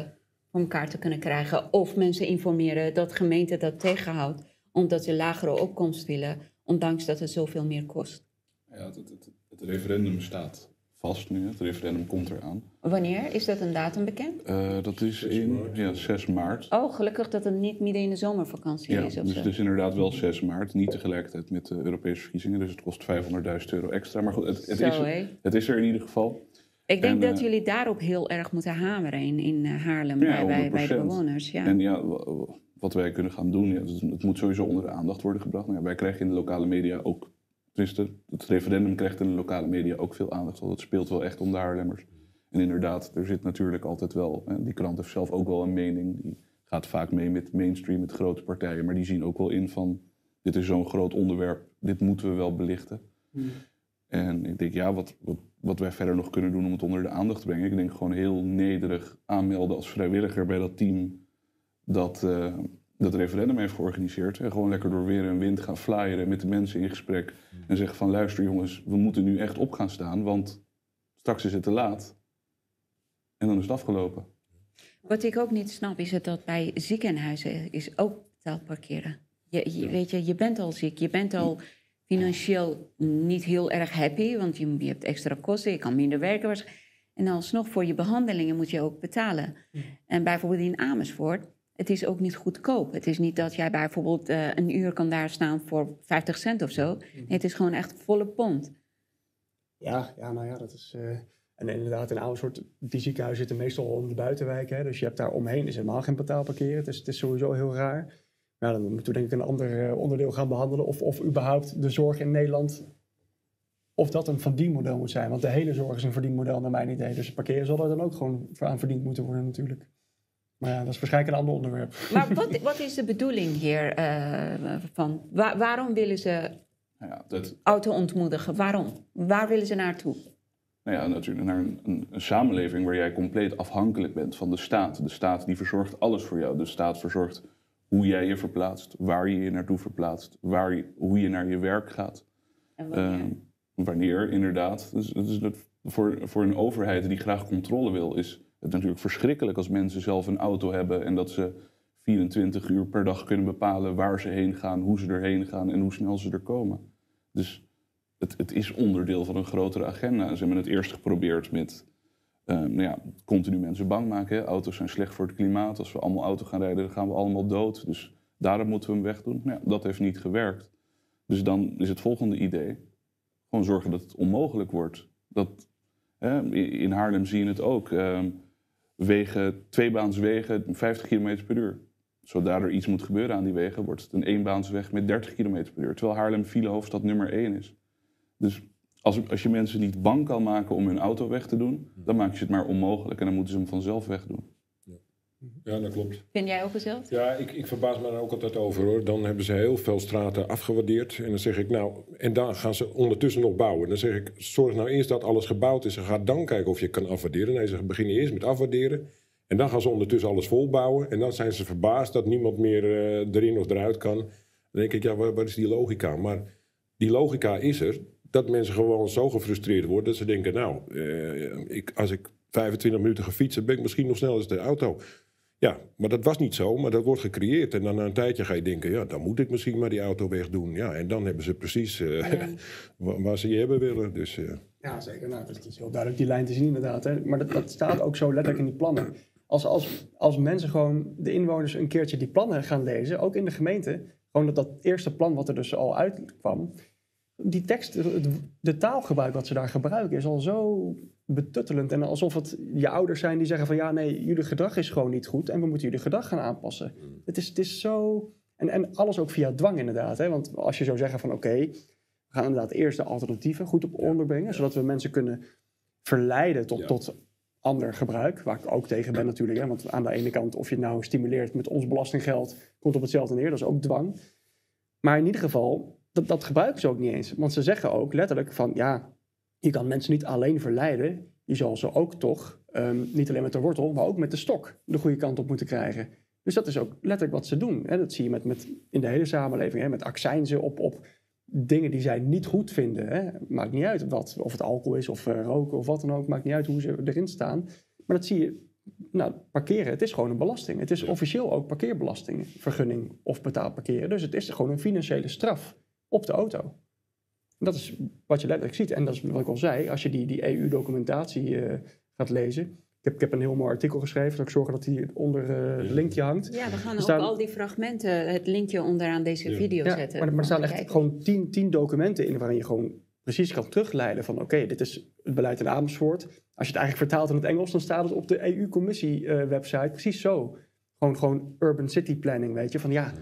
voor elkaar te kunnen krijgen? Of mensen informeren dat gemeente dat tegenhoudt omdat ze lagere opkomst willen, ondanks dat het zoveel meer kost? Ja, het, het, het, referendum staat vast nu. Het referendum komt eraan. Wanneer? Is dat een datum bekend? Eh, dat is in ja, 6 maart. Oh, gelukkig dat het niet midden in de zomervakantie Ja, is of dus zo. het is inderdaad wel 6 maart. Niet tegelijkertijd met de Europese verkiezingen. Dus het kost 500.000 euro extra. Maar goed, het, het, Zo, is, hé. het is er in ieder geval. Ik denk En, dat eh, jullie daarop heel erg moeten hameren in, in eh, Haarlem, Ja, bij, bij, de 100%. bewoners. Ja. En ja, wat wij kunnen gaan doen, ja, het, het moet sowieso onder de aandacht worden gebracht. Ja, wij krijgen in de lokale media ook, tenminste, het referendum krijgt in de lokale media ook veel aandacht. Want het speelt wel echt om de Haarlemmers. En inderdaad, er zit natuurlijk altijd wel, hè, die krant heeft zelf ook wel een mening. Die gaat vaak mee met mainstream, met grote partijen. Maar die zien ook wel in van, dit is zo'n groot onderwerp, dit moeten we wel belichten. En ik denk, ja, wat, wat, wat wij verder nog kunnen doen om het onder de aandacht te brengen. Ik denk gewoon heel nederig aanmelden als vrijwilliger bij dat team dat eh, dat referendum heeft georganiseerd. En gewoon lekker door weer en wind gaan flyeren met de mensen in gesprek. En zeggen van luister jongens, we moeten nu echt op gaan staan, want straks is het te laat. En dan is het afgelopen. Wat ik ook niet snap is het dat bij ziekenhuizen is ook betaald parkeren. Je, je, weet je, je bent al ziek, je bent al financieel niet heel erg happy, want je, je hebt extra kosten, je kan minder werken. En alsnog voor je behandelingen moet je ook betalen. En bijvoorbeeld in Amersfoort, het is ook niet goedkoop. Het is niet dat jij bijvoorbeeld eh, een uur kan daar staan voor 50 cent of zo. Nee, het is gewoon echt volle pond. Ja, ja, nou ja, dat is... eh, en inderdaad, in Amersfoort, die ziekenhuizen zitten meestal om de buitenwijken. Hè, dus je hebt daar omheen is helemaal geen betaalparkeren. Het is, het is sowieso heel raar. Ja, dan moeten we denk ik een ander eh, onderdeel gaan behandelen. Of, of überhaupt de zorg in Nederland, of dat een verdienmodel moet zijn. Want de hele zorg is een verdienmodel naar mijn idee. Dus het parkeren zal er dan ook gewoon aan verdiend moeten worden natuurlijk. Maar ja, dat is waarschijnlijk een ander onderwerp. Maar wat, wat is de bedoeling hier eh, van? Wa- waarom willen ze Nou ja, dat, auto ontmoedigen? Waarom? Waar willen ze naartoe? nou ja, natuurlijk naar een, een, een samenleving waar jij compleet afhankelijk bent van de staat. De staat die verzorgt alles voor jou. De staat verzorgt hoe jij je verplaatst, waar je je naartoe verplaatst, waar je, hoe je naar je werk gaat. En wanneer? Eh, wanneer, inderdaad. Dus, dus dat, voor, voor een overheid die graag controle wil, is het natuurlijk verschrikkelijk als mensen zelf een auto hebben en dat ze 24 uur per dag kunnen bepalen waar ze heen gaan, hoe ze erheen gaan en hoe snel ze er komen. Dus het, het is onderdeel van een grotere agenda. Ze hebben het eerst geprobeerd met eh, nou ja, continu mensen bang maken. Auto's zijn slecht voor het klimaat. Als we allemaal auto gaan rijden, dan gaan we allemaal dood. Dus daarom moeten we hem wegdoen. Nou ja, dat heeft niet gewerkt. Dus dan is het volgende idee gewoon zorgen dat het onmogelijk wordt. Dat, in Haarlem zie je het ook. ehm, wegen, tweebaanswegen, 50 km per uur. Zodra er iets moet gebeuren aan die wegen, wordt het een eenbaansweg met 30 km per uur. Terwijl Haarlem filehoofdstad nummer 1 is. Dus als, als je mensen niet bang kan maken om hun auto weg te doen, dan maak je het maar onmogelijk en dan moeten ze hem vanzelf wegdoen. Ja, dat klopt. Vind jij ook hetzelfde? Ja, ik, ik verbaas me daar ook altijd over hoor. Dan hebben ze heel veel straten afgewaardeerd. En dan zeg ik nou, en dan gaan ze ondertussen nog bouwen. Dan zeg ik, zorg nou eerst dat alles gebouwd is en ga dan kijken of je kan afwaarderen. Nee, ze beginnen eerst met afwaarderen. En dan gaan ze ondertussen alles volbouwen. En dan zijn ze verbaasd dat niemand meer eh, erin of eruit kan. Dan denk ik, ja, waar, waar is die logica? Maar die logica is er dat mensen gewoon zo gefrustreerd worden dat ze denken, nou, eh, ik, als ik 25 minuten ga fietsen, ben ik misschien nog sneller als de auto. Ja, maar dat was niet zo, maar dat wordt gecreëerd. En dan na een tijdje ga je denken, ja, dan moet ik misschien maar die auto wegdoen. Ja, en dan hebben ze precies eh, wa- waar ze je hebben willen. Dus, eh, Ja, zeker. Nou, dat is heel duidelijk die lijn te zien inderdaad. Hè. Maar dat, dat staat ook zo letterlijk in die plannen. Als, als, als mensen gewoon, de inwoners, een keertje die plannen gaan lezen, ook in de gemeente, gewoon dat, dat eerste plan wat er dus al uitkwam, die tekst, de taalgebruik wat ze daar gebruiken, is al zo betuttelend. En alsof het je ouders zijn die zeggen van ja, nee, jullie gedrag is gewoon niet goed en we moeten jullie gedrag gaan aanpassen. Het, is, het is zo. En, en alles ook via dwang inderdaad. Hè? Want als je zou zeggen van oké, we gaan inderdaad eerst de alternatieven goed op onderbrengen, zodat we mensen kunnen verleiden tot, tot ander gebruik. Waar ik ook tegen ben natuurlijk. Hè? Want aan de ene kant, of je het nou stimuleert met ons belastinggeld, komt op hetzelfde neer. Dat is ook dwang. Maar in ieder geval, dat, dat gebruiken ze ook niet eens. Want ze zeggen ook letterlijk van ja, je kan mensen niet alleen verleiden. Je zal ze ook toch, ehm, niet alleen met de wortel, maar ook met de stok de goede kant op moeten krijgen. Dus dat is ook letterlijk wat ze doen. Hè? Dat zie je met, met, in de hele samenleving. Hè? Met accijnzen op, op dingen die zij niet goed vinden. Hè? Maakt niet uit wat, of het alcohol is of eh, roken of wat dan ook. Maakt niet uit hoe ze erin staan. Maar dat zie je. Nou, parkeren, het is gewoon een belasting. Het is officieel ook parkeerbelasting, vergunning of betaald parkeren. Dus het is gewoon een financiële straf op de auto. Dat is wat je letterlijk ziet. En dat is wat ik al zei, als je die, die EU-documentatie eh, gaat lezen. Ik heb, ik heb een heel mooi artikel geschreven, dat ik zorg dat die onder eh, het linkje hangt. Ja, we gaan ook al die fragmenten, het linkje onderaan deze video Ja, zetten. maar, maar er staan echt kijken. gewoon tien, tien documenten in waarin je gewoon precies kan terugleiden van oké, dit is het beleid in Amersfoort. Als je het eigenlijk vertaalt in het Engels, dan staat het op de EU-commissie-website precies zo. Gewoon, gewoon urban city planning, weet je. Van ja,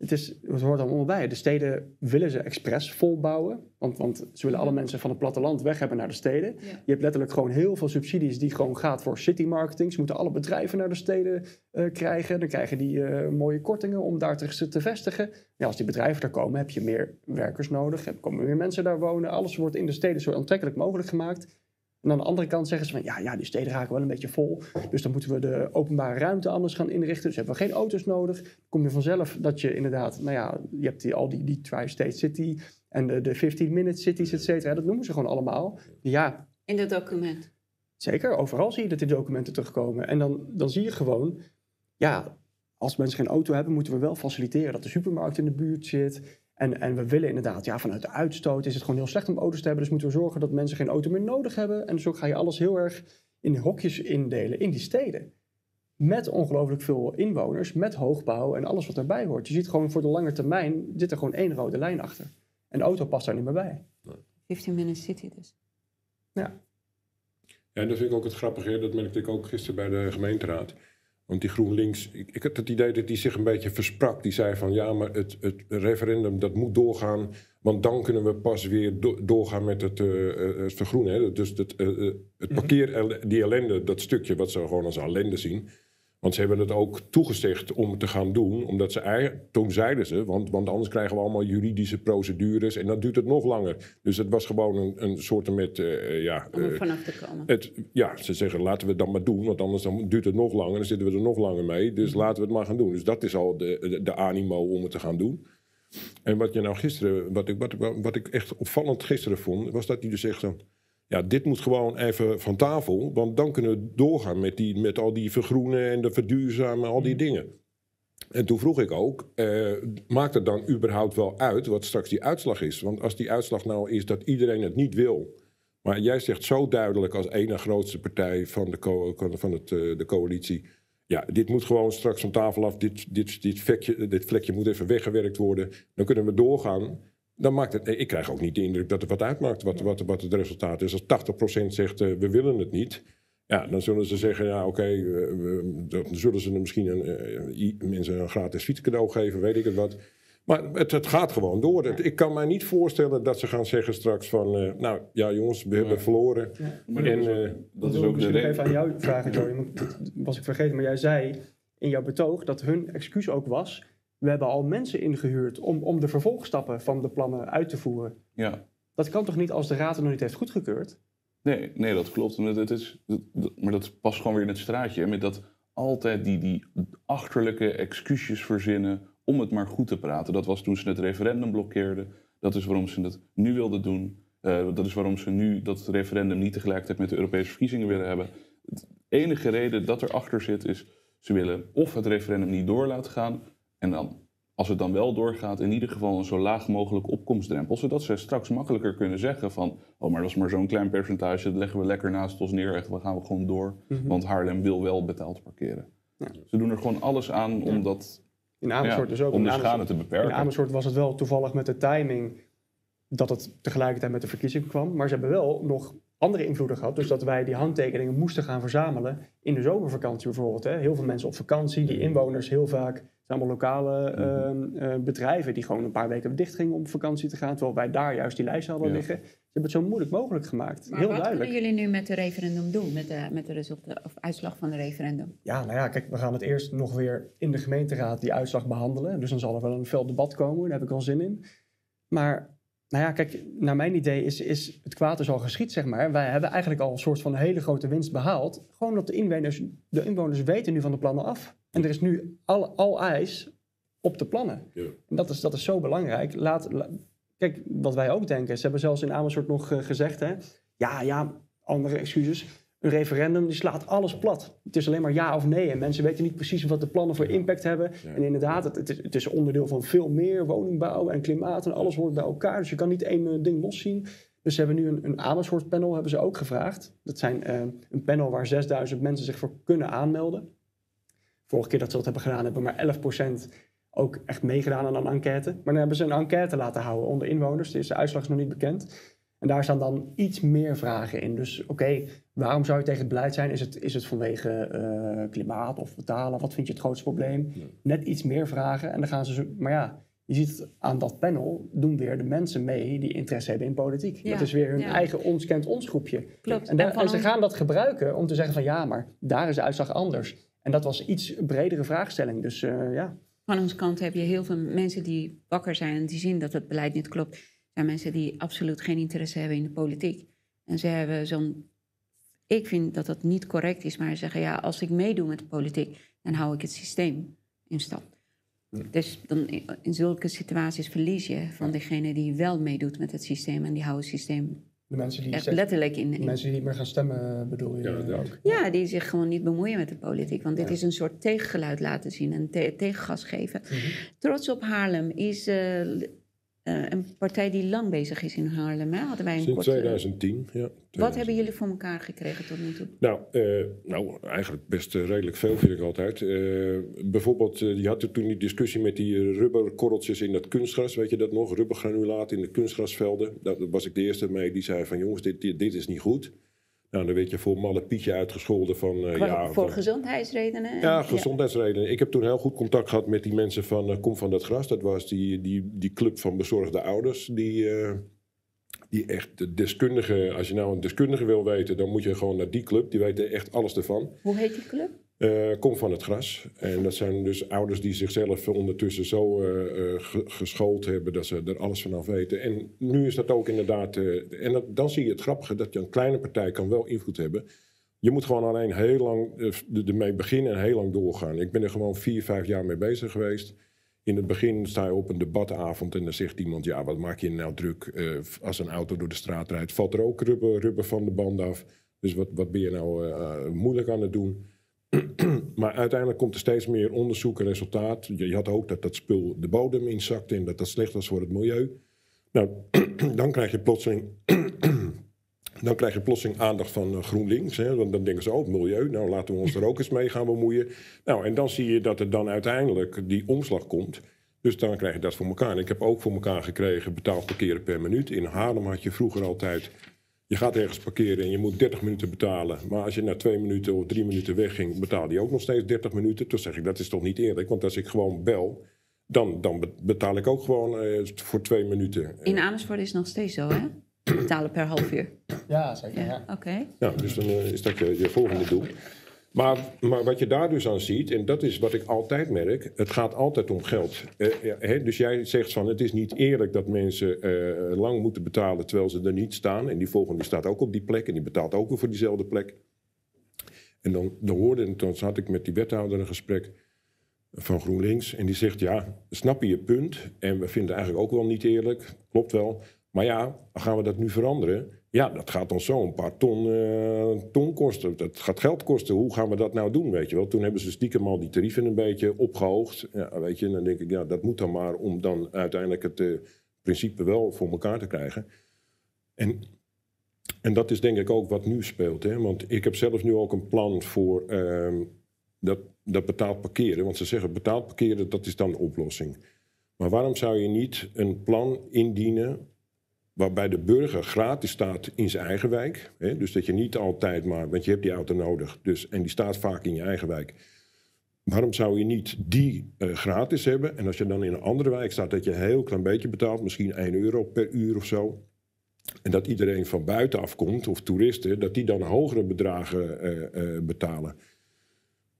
het, is, het hoort allemaal bij. De steden willen ze expres volbouwen. Want, want ze willen alle mensen van het platteland weg hebben naar de steden. Ja. Je hebt letterlijk gewoon heel veel subsidies die gewoon gaat voor city marketing. Ze moeten alle bedrijven naar de steden eh, krijgen. Dan krijgen die eh, mooie kortingen om daar te, te vestigen. Ja, als die bedrijven daar komen, heb je meer werkers nodig. Er komen meer mensen daar wonen. Alles wordt in de steden zo aantrekkelijk mogelijk gemaakt. En aan de andere kant zeggen ze van ja, ja, die steden raken wel een beetje vol. Dus dan moeten we de openbare ruimte anders gaan inrichten. Dus hebben we geen auto's nodig. Dan kom je vanzelf dat je inderdaad, nou ja, je hebt die, al die, die tri-state city en de, de 15-minute cities, et cetera. Dat noemen ze gewoon allemaal. Ja, In het document. Zeker, overal zie je dat die documenten terugkomen. En dan, dan zie je gewoon, ja, als mensen geen auto hebben, moeten we wel faciliteren dat de supermarkt in de buurt zit. En, en we willen inderdaad, ja, vanuit de uitstoot is het gewoon heel slecht om auto's te hebben. Dus moeten we zorgen dat mensen geen auto meer nodig hebben. En zo ga je alles heel erg in hokjes indelen in die steden. Met ongelooflijk veel inwoners, met hoogbouw en alles wat daarbij hoort. Je ziet gewoon voor de lange termijn, zit er gewoon één rode lijn achter. En de auto past daar niet meer bij. 15 minutes city dus. Ja. Ja, en dat vind ik ook het grappige. Dat merkte ik ook gisteren bij de gemeenteraad. Want die GroenLinks, ik, ik heb het idee dat die zich een beetje versprak. Die zei van ja, maar het, het referendum dat moet doorgaan. Want dan kunnen we pas weer do- doorgaan met het, eh, het vergroenen. Hè. Dus het, eh, het parkeer, die ellende, dat stukje wat ze gewoon als ellende zien. Want ze hebben het ook toegezegd om te gaan doen. Omdat ze toen zeiden ze, want, want anders krijgen we allemaal juridische procedures. En dan duurt het nog langer. Dus het was gewoon een, een soort met, eh, ja... Om er eh, vanaf te komen. het, ja, ze zeggen laten we het dan maar doen, want anders dan duurt het nog langer en dan zitten we er nog langer mee. Dus laten we het maar gaan doen. Dus dat is al de, de, de animo om het te gaan doen. En wat je nou gisteren, wat ik, wat, wat ik echt opvallend gisteren vond, was dat hij dus zegt van, ja, dit moet gewoon even van tafel, want dan kunnen we doorgaan met, die, met al die vergroenen en de verduurzamen, al die dingen. En toen vroeg ik ook, eh, maakt het dan überhaupt wel uit wat straks die uitslag is? Want als die uitslag nou is dat iedereen het niet wil, maar jij zegt zo duidelijk als ene grootste partij van de, co- van het, eh, de coalitie. Ja, dit moet gewoon straks van tafel af. Dit, dit, dit, vlekje, dit vlekje moet even weggewerkt worden. Dan kunnen we doorgaan. Dan maakt het, ik krijg ook niet de indruk dat het wat uitmaakt wat, wat, wat het resultaat is. Als 80% zegt uh, we willen het niet. Ja, dan zullen ze zeggen, ja oké, okay, uh, dan zullen ze misschien een, uh, mensen een gratis fietscadeau geven, weet ik het wat. Maar het, het, gaat gewoon door. Het, ik kan mij niet voorstellen dat ze gaan zeggen straks van... Uh, nou ja jongens, we hebben verloren. Ja. Maar en, dat is ook, dat is ook de reden. even aan jou vragen, Joey. Want dat was ik vergeten. Maar jij zei in jouw betoog dat hun excuus ook was... we hebben al mensen ingehuurd om, om de vervolgstappen van de plannen uit te voeren. Ja. Dat kan toch niet als de raad het nog niet heeft goedgekeurd? Nee, nee dat klopt. Het, het is, dat, maar dat past gewoon weer in het straatje. Met dat altijd die, die achterlijke excuses verzinnen om het maar goed te praten. Dat was toen ze het referendum blokkeerden. Dat is waarom ze het nu wilden doen. Eh, dat is waarom ze nu dat referendum niet tegelijkertijd met de Europese verkiezingen willen hebben. De enige reden dat erachter zit is, ze willen of het referendum niet door laten gaan. En dan, als het dan wel doorgaat, in ieder geval een zo laag mogelijk opkomstdrempel. Zodat ze straks makkelijker kunnen zeggen van, oh maar dat is maar zo'n klein percentage, dat leggen we lekker naast ons neer. Echt, we gaan we gewoon door. Mhm. Want Haarlem wil wel betaald parkeren. Ja. Ze doen er gewoon alles aan om dat In Amersfoort dus ook. om In de schade te In beperken. Amersfoort was het wel toevallig met de timing dat het tegelijkertijd met de verkiezing kwam. Maar ze hebben wel nog andere invloeden gehad. Dus dat wij die handtekeningen moesten gaan verzamelen in de zomervakantie bijvoorbeeld. Hè. Heel veel mensen op vakantie, die inwoners heel vaak. Het zijn allemaal lokale eh, eh, bedrijven die gewoon een paar weken dicht gingen om op vakantie te gaan. Terwijl wij daar juist die lijst hadden Ja. liggen. Ze hebben het zo moeilijk mogelijk gemaakt. Maar heel wat duidelijk. kunnen jullie nu met de referendum doen? Met de, met de resultaten of uitslag van de referendum? Ja, nou ja, kijk, we gaan het eerst nog weer in de gemeenteraad die uitslag behandelen. Dus dan zal er wel een fel debat komen, daar heb ik wel zin in. Maar, nou ja, kijk, naar mijn idee is, is het kwaad is al geschied, zeg maar. Wij hebben eigenlijk al een soort van hele grote winst behaald. Gewoon dat de inwoners, de inwoners weten nu van de plannen af. En er is nu al, al ijs op de plannen. Ja. En dat is, dat is zo belangrijk. Laat, la- kijk, wat wij ook denken, ze hebben zelfs in Amersfoort nog eh, gezegd, hè. Ja, ja, andere excuses. Een referendum die slaat alles plat. Het is alleen maar ja of nee. En mensen weten niet precies wat de plannen voor impact hebben. Ja. En inderdaad, het, het, is, het is onderdeel van veel meer woningbouw en klimaat en alles hoort bij elkaar. Dus je kan niet één eh, ding loszien. Dus ze hebben nu een, een Amersfoort panel hebben ze ook gevraagd. Dat zijn eh, een panel waar 6000 mensen zich voor kunnen aanmelden. Vorige keer dat ze dat hebben gedaan, hebben maar 11% ook echt meegedaan aan een enquête. Maar dan hebben ze een enquête laten houden onder inwoners. De uitslag is nog niet bekend. En daar staan dan iets meer vragen in. Dus oké, waarom zou je tegen het beleid zijn? Is het, is het vanwege eh, klimaat of betalen? Wat vind je het grootste probleem? Net iets meer vragen. En dan gaan ze zo. Maar ja, je ziet het aan dat panel doen weer de mensen mee die interesse hebben in politiek. Ja, Dat is weer hun ja. eigen ons kent ons groepje. Klopt. En, daar- En ze gaan dat gebruiken om te zeggen van ja, maar daar is de uitslag anders. En dat was iets bredere vraagstelling. Dus eh, ja. Van onze kant heb je heel veel mensen die wakker zijn en die zien dat het beleid niet klopt. Er zijn mensen die absoluut geen interesse hebben in de politiek. En ze hebben zo'n. Ik vind dat dat niet correct is, maar ze zeggen ja, als ik meedoe met de politiek, dan hou ik het systeem in stand. Dus dan in- in zulke situaties verlies je van degene die wel meedoet met het systeem en die houden het systeem De mensen die, echt letterlijk in. mensen die niet meer gaan stemmen, bedoel je Ja, eh, ook? Ja, die zich gewoon niet bemoeien met de politiek. Want dit Ja. is een soort tegengeluid laten zien en te- tegengas geven. Mhm. Trots op Haarlem is eh, eh, een partij die lang bezig is in Haarlem. Hè? Hadden wij een Sinds korte- 2010, ja. Wat hebben jullie voor elkaar gekregen tot nu toe? Nou, eh, nou, eigenlijk best eh, redelijk veel vind ik altijd. Eh, bijvoorbeeld, eh, je had er toen die discussie met die eh, rubberkorreltjes in dat kunstgras, weet je dat nog? Rubbergranulaat in de kunstgrasvelden. Daar was ik de eerste mee die zei van jongens, dit, dit, dit is niet goed. Nou, dan werd je voor malle Pietje uitgescholden van... eh, ja, voor van- gezondheidsredenen? ja, gezondheidsredenen. Ik heb toen heel goed contact gehad met die mensen van eh, Kom van dat Gras. Dat was die, die, die club van bezorgde ouders. Die, eh, die echt de deskundige, als je nou een deskundige wil weten, dan moet je gewoon naar die club. Die weten echt alles ervan. Hoe heet die club? Eh, kom van het gras. En dat zijn dus ouders die zichzelf ondertussen zo eh, eh, ge- geschoold hebben dat ze er alles vanaf weten. En nu is dat ook inderdaad. en dan zie je het grappige dat je een kleine partij kan wel invloed hebben. Je moet gewoon alleen heel lang ermee beginnen en heel lang doorgaan. Ik ben er gewoon vier, vijf jaar mee bezig geweest. In het begin sta je op een debatavond en dan zegt iemand: Ja, wat maak je nou druk als een auto door de straat rijdt? Valt er ook rubber, rubber van de band af? Dus wat, wat ben je nou moeilijk aan het doen? maar uiteindelijk komt er steeds meer onderzoek en resultaat. Je, had ook dat dat spul de bodem inzakte en dat dat slecht was voor het milieu. Nou, dan krijg je plotseling. Dan krijg je plotseling aandacht van eh, GroenLinks. Hè? Want dan denken ze, oh, het milieu, nou laten we ons er ook eens mee gaan bemoeien. Nou, en dan zie je dat er dan uiteindelijk die omslag komt. Dus dan krijg je dat voor elkaar. En ik heb ook voor elkaar gekregen betaald parkeren per minuut. In Haarlem had je vroeger altijd... Je gaat ergens parkeren en je moet 30 minuten betalen. Maar als je na twee minuten of drie minuten wegging, betaalde je ook nog steeds 30 minuten. Toen zeg ik, dat is toch niet eerlijk? Want als ik gewoon bel, dan, dan be- betaal ik ook gewoon eh, voor twee minuten. In Amersfoort is het nog steeds zo, hè? Betalen per half uur. Ja, zeker. Ja. Ja, oké. Ja, dus dan eh, is dat je, je volgende doel. Maar, maar wat je daar dus aan ziet, en dat is wat ik altijd merk, het gaat altijd om geld. Eh, hè, dus jij zegt van het is niet eerlijk dat mensen eh, lang moeten betalen terwijl ze er niet staan. En die volgende staat ook op die plek en die betaalt ook weer voor diezelfde plek. En dan, dan hoorde, had ik met die wethouder een gesprek van GroenLinks. En die zegt, ja, snap je je punt? En we vinden het eigenlijk ook wel niet eerlijk. Klopt wel. Maar ja, gaan we dat nu veranderen? Ja, dat gaat dan zo een paar ton, eh, ton kosten. Dat gaat geld kosten. Hoe gaan we dat nou doen, weet je wel? Toen hebben ze stiekem al die tarieven een beetje opgehoogd. Ja, weet je, dan denk ik, ja, dat moet dan maar om dan uiteindelijk het eh, principe wel voor elkaar te krijgen. En, en dat is denk ik ook wat nu speelt. Hè? Want ik heb zelf nu ook een plan voor ehm, dat, dat betaald parkeren. Want ze zeggen betaald parkeren, dat is dan de oplossing. Maar waarom zou je niet een plan indienen waarbij de burger gratis staat in zijn eigen wijk. Hè? Dus dat je niet altijd maar, want je hebt die auto nodig, dus, en die staat vaak in je eigen wijk. Waarom zou je niet die uh, gratis hebben? En als je dan in een andere wijk staat, dat je een heel klein beetje betaalt, misschien 1 euro per uur of zo. En dat iedereen van buitenaf komt, of toeristen, dat die dan hogere bedragen uh, uh, betalen.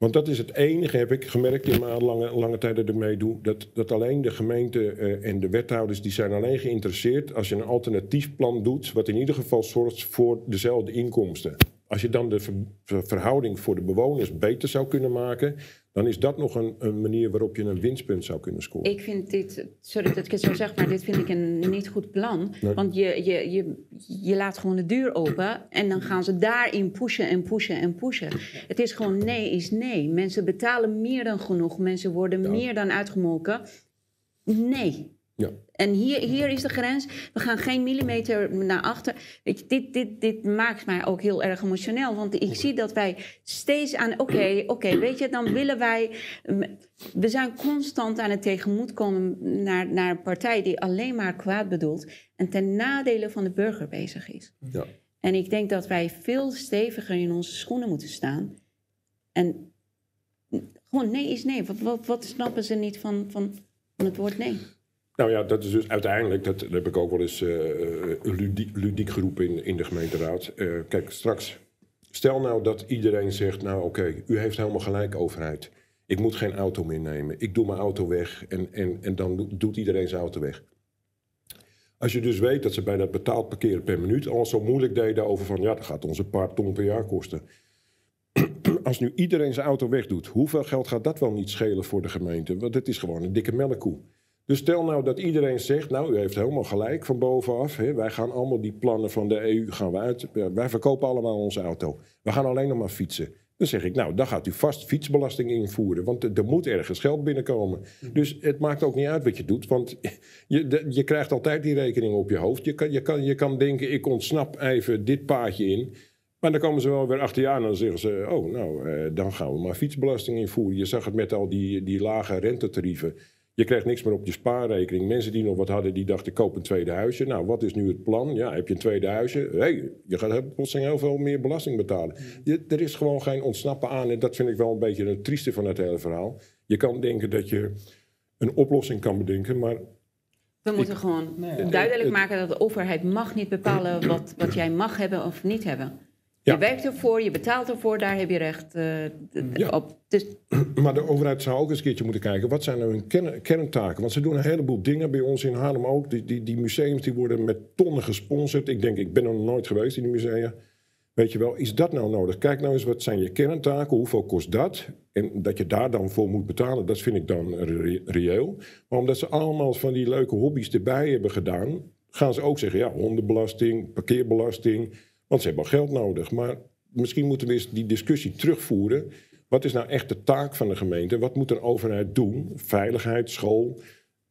Want dat is het enige, heb ik gemerkt in mijn lange, lange tijd dat ik meedoe. Dat, dat alleen de gemeente uh, en de wethouders die zijn alleen geïnteresseerd als je een alternatief plan doet, wat in ieder geval zorgt voor dezelfde inkomsten. Als je dan de ver, verhouding voor de bewoners beter zou kunnen maken, dan is dat nog een, een, manier waarop je een winstpunt zou kunnen scoren. Ik vind dit, sorry dat ik het zo zeg, maar dit vind ik een niet goed plan. Nee. Want je, je, je, je laat gewoon de deur open en dan gaan ze daarin pushen en pushen en pushen. Het is gewoon nee is nee. Mensen betalen meer dan genoeg. Mensen worden ja. meer dan uitgemolken. Nee. Ja. En hier, hier is de grens. We gaan geen millimeter naar achter. Weet je, dit, dit, dit maakt mij ook heel erg emotioneel. Want ik zie dat wij steeds aan... Oké, okay, oké, okay, weet je, dan willen wij... We zijn constant aan het tegemoetkomen naar, naar een partij... die alleen maar kwaad bedoelt... en ten nadele van de burger bezig is. Ja. En ik denk dat wij veel steviger in onze schoenen moeten staan. En gewoon nee is nee. Wat, wat, wat snappen ze niet van, van, van het woord nee? Nou ja, dat is dus uiteindelijk, dat, heb ik ook wel eens uh, ludiek, ludiek, geroepen in, in de gemeenteraad. Uh, kijk, straks, stel nou dat iedereen zegt, nou oké, u heeft helemaal gelijk overheid. Ik moet geen auto meer nemen. Ik doe mijn auto weg en, en, en dan doet iedereen zijn auto weg. Als je dus weet dat ze bij dat betaald parkeren per minuut al zo moeilijk deden over van, ja, dat gaat ons een paar ton per jaar kosten. Als nu iedereen zijn auto wegdoet, hoeveel geld gaat dat wel niet schelen voor de gemeente? Want het is gewoon een dikke melkkoe. Dus stel nou dat iedereen zegt, nou u heeft helemaal gelijk van bovenaf. Hè, wij gaan allemaal die plannen van de EU gaan we uit. Wij verkopen allemaal onze auto. We gaan alleen nog maar fietsen. Dan zeg ik, nou dan gaat u vast fietsbelasting invoeren. Want er moet ergens geld binnenkomen. Dus het maakt ook niet uit wat je doet. Want je, de, je krijgt altijd die rekening op je hoofd. Je kan, je, kan, je kan denken, ik ontsnap even dit paadje in. Maar dan komen ze wel weer achter je aan en dan zeggen ze... oh, nou, eh, dan gaan we maar fietsbelasting invoeren. Je zag het met al die, die lage rentetarieven. Je krijgt niks meer op je spaarrekening. Mensen die nog wat hadden, die dachten, koop een tweede huisje. Nou, wat is nu het plan? Ja, heb je een tweede huisje? hey, je gaat plotseling heel veel meer belasting betalen. Je, er is gewoon geen ontsnappen aan. En dat vind ik wel een beetje het trieste van het hele verhaal. Je kan denken dat je een oplossing kan bedenken, maar... We moeten ik, gewoon nee, duidelijk maken dat de overheid mag niet bepalen wat, wat jij mag hebben of niet hebben. Je werkt ervoor, je betaalt ervoor, daar heb je recht uh, ja. op. Dus... Maar de overheid zou ook eens een keertje moeten kijken... wat zijn nou hun kern, kerntaken? Want ze doen een heleboel dingen bij ons in Haarlem ook. Die, die, die museums die worden met tonnen gesponsord. Ik denk, ik ben er nog nooit geweest in die musea. Weet je wel, is dat nou nodig? Kijk nou eens, wat zijn je kerntaken? Hoeveel kost dat? En dat je daar dan voor moet betalen, dat vind ik dan re reëel. Maar omdat ze allemaal van die leuke hobby's erbij hebben gedaan... gaan ze ook zeggen, ja, hondenbelasting, parkeerbelasting... Want ze hebben al geld nodig. Maar misschien moeten we eens die discussie terugvoeren. Wat is nou echt de taak van de gemeente? Wat moet een overheid doen? Veiligheid, school,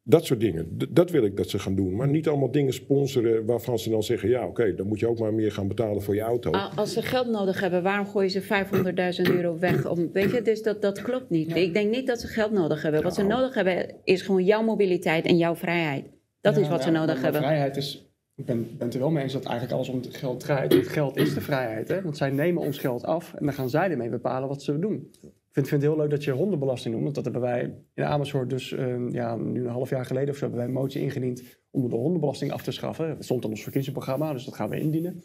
dat soort dingen. D dat wil ik dat ze gaan doen. Maar niet allemaal dingen sponsoren waarvan ze dan zeggen... ja, oké, okay, dan moet je ook maar meer gaan betalen voor je auto. Als ze geld nodig hebben, waarom gooien ze 500.000 euro weg? Om, weet je, dus dat, dat klopt niet. Ja. Ik denk niet dat ze geld nodig hebben. Wat ze nodig hebben is gewoon jouw mobiliteit en jouw vrijheid. Dat ja, is wat ja, ze nodig hebben. Vrijheid is ik ben, ben het er wel mee eens dat eigenlijk alles om het geld draait. Het geld is de vrijheid. Hè? Want zij nemen ons geld af en dan gaan zij ermee bepalen wat ze doen. Ik vind, vind het heel leuk dat je hondenbelasting noemt. Want dat hebben wij in Amersfoort dus uh, ja, nu een half jaar geleden of zo... hebben wij een motie ingediend om de hondenbelasting af te schaffen. Dat stond in ons verkiezingsprogramma, dus dat gaan we indienen.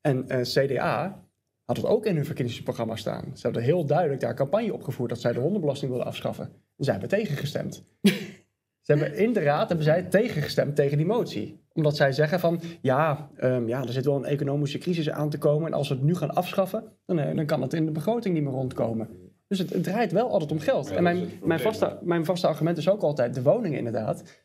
En uh, CDA had het ook in hun verkiezingsprogramma staan. Ze hebben heel duidelijk daar campagne opgevoerd... dat zij de hondenbelasting wilden afschaffen. En zij hebben tegengestemd. Ze hebben in de raad hebben zij tegengestemd tegen die motie. Omdat zij zeggen van, ja, ehm, ja, er zit wel een economische crisis aan te komen. En als we het nu gaan afschaffen, dan, eh, dan kan het in de begroting niet meer rondkomen. Dus het, het draait wel altijd om geld. Ja, en mijn, mijn, vaste, mijn vaste argument is ook altijd de woningen inderdaad.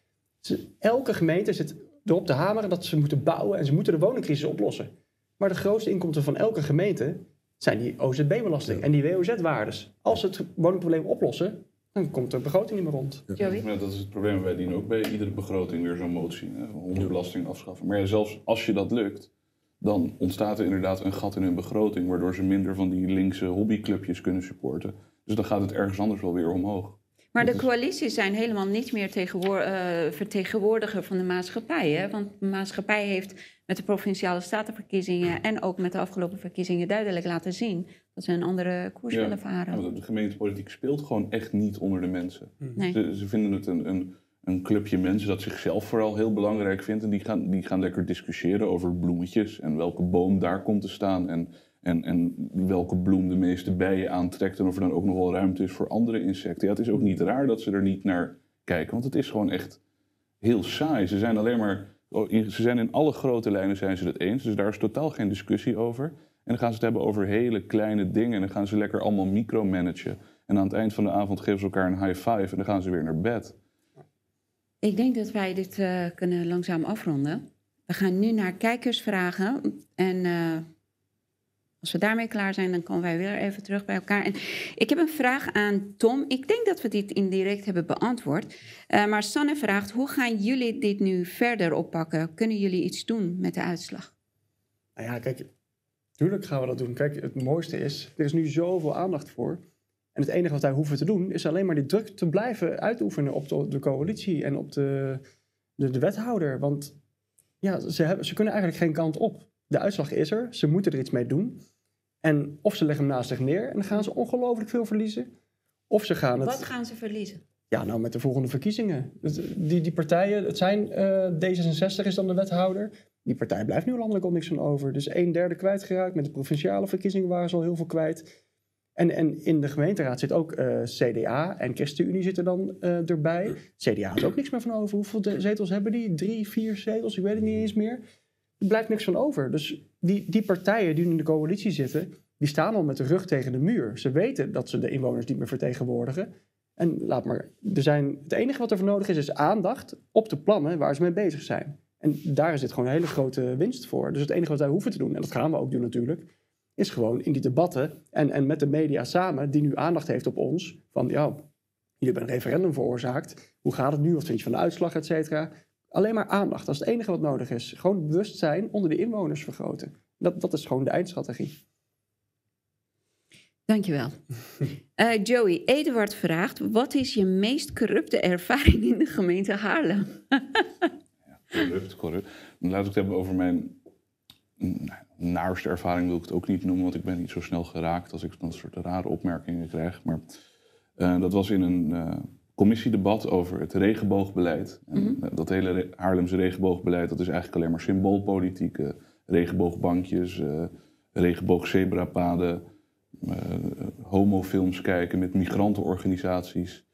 Elke gemeente zit erop te hameren dat ze moeten bouwen en ze moeten de woningcrisis oplossen. Maar de grootste inkomsten van elke gemeente zijn die OZB-belasting en die WOZ-waardes. Als ze het woningprobleem oplossen, dan komt de begroting niet meer rond. Joey? Ja, dat is het probleem. Wij dienen ook bij iedere begroting weer zo'n motie. Hè, hondenbelasting afschaffen. Maar ja, zelfs als je dat lukt, dan ontstaat er inderdaad een gat in hun begroting. Waardoor ze minder van die linkse hobbyclubjes kunnen supporten. Dus dan gaat het ergens anders wel weer omhoog. Maar de coalities zijn helemaal niet meer tegenwoor- eh, vertegenwoordiger van de maatschappij. Hè? Want de maatschappij heeft met de provinciale statenverkiezingen en ook met de afgelopen verkiezingen duidelijk laten zien dat ze een andere koers Ja. willen varen. Ja, de gemeentepolitiek speelt gewoon echt niet onder de mensen. Nee. Ze, ze vinden het een, een, een clubje mensen dat zichzelf vooral heel belangrijk vindt. En die gaan, die gaan lekker discussiëren over bloemetjes en welke boom daar komt te staan. En, en, en welke bloem de meeste bijen aantrekt. En of er dan ook nog wel ruimte is voor andere insecten. Ja, het is ook niet raar dat ze er niet naar kijken. Want het is gewoon echt heel saai. Ze zijn alleen maar. oh, in- Ze zijn in alle grote lijnen zijn ze het eens. Dus daar is totaal geen discussie over. En dan gaan ze het hebben over hele kleine dingen. En dan gaan ze lekker allemaal micromanagen. En aan het eind van de avond geven ze elkaar een high five. En dan gaan ze weer naar bed. Ik denk dat wij dit eh, kunnen langzaam afronden. We gaan nu naar kijkersvragen. En eh, als we daarmee klaar zijn, dan komen wij weer even terug bij elkaar. En ik heb een vraag aan Tom. Ik denk dat we dit indirect hebben beantwoord. Eh, maar Sanne vraagt, hoe gaan jullie dit nu verder oppakken? Kunnen jullie iets doen met de uitslag? Nou ja, kijk, tuurlijk gaan we dat doen. Kijk, het mooiste is, er is nu zoveel aandacht voor. En het enige wat wij hoeven te doen, is alleen maar die druk te blijven uitoefenen op de, de coalitie en op de, de, de wethouder. Want ja, ze, hebben, ze kunnen eigenlijk geen kant op. De uitslag is er, ze moeten er iets mee doen. En of ze leggen hem naast zich neer en dan gaan ze ongelooflijk veel verliezen. Of ze gaan het... Wat gaan ze verliezen? Ja, nou met de volgende verkiezingen. Die, die partijen, het zijn eh, D66 is dan de wethouder. Die partij blijft nu landelijk al niks van over. Dus een derde kwijtgeraakt. Met de provinciale verkiezingen waren ze al heel veel kwijt. En, en in de gemeenteraad zit ook eh, CDA en ChristenUnie zitten dan eh, erbij. CDA is ook niks meer van over. Hoeveel zetels hebben die? Drie, vier zetels? Ik weet het niet eens meer. Er blijft niks van over. Dus die, die partijen die in de coalitie zitten, die staan al met de rug tegen de muur. Ze weten dat ze de inwoners niet meer vertegenwoordigen. En laat maar, er zijn, het enige wat er voor nodig is, is aandacht op de plannen waar ze mee bezig zijn. En daar is dit gewoon een hele grote winst voor. Dus het enige wat wij hoeven te doen, en dat gaan we ook doen natuurlijk, is gewoon in die debatten en, en met de media samen, die nu aandacht heeft op ons, van ja, jullie hebben een referendum veroorzaakt, hoe gaat het nu, wat vind je van de uitslag, et cetera. Alleen maar aandacht, dat is het enige wat nodig is. Gewoon bewustzijn onder de inwoners vergroten. Dat, dat is gewoon de eindstrategie. Dankjewel. Eh Joey, Eduard vraagt, wat is je meest corrupte ervaring in de gemeente Haarlem? Corrupt, corrupt. Dan laat ik het hebben over mijn naarste ervaring, wil ik het ook niet noemen, want ik ben niet zo snel geraakt als ik dat soort rare opmerkingen krijg. Maar eh, dat was in een eh, commissiedebat over het regenboogbeleid. En, eh, dat hele re- Haarlemse regenboogbeleid, dat is eigenlijk alleen maar symboolpolitiek. regenboogbankjes, regenboogzebrapaden, homofilms kijken met migrantenorganisaties.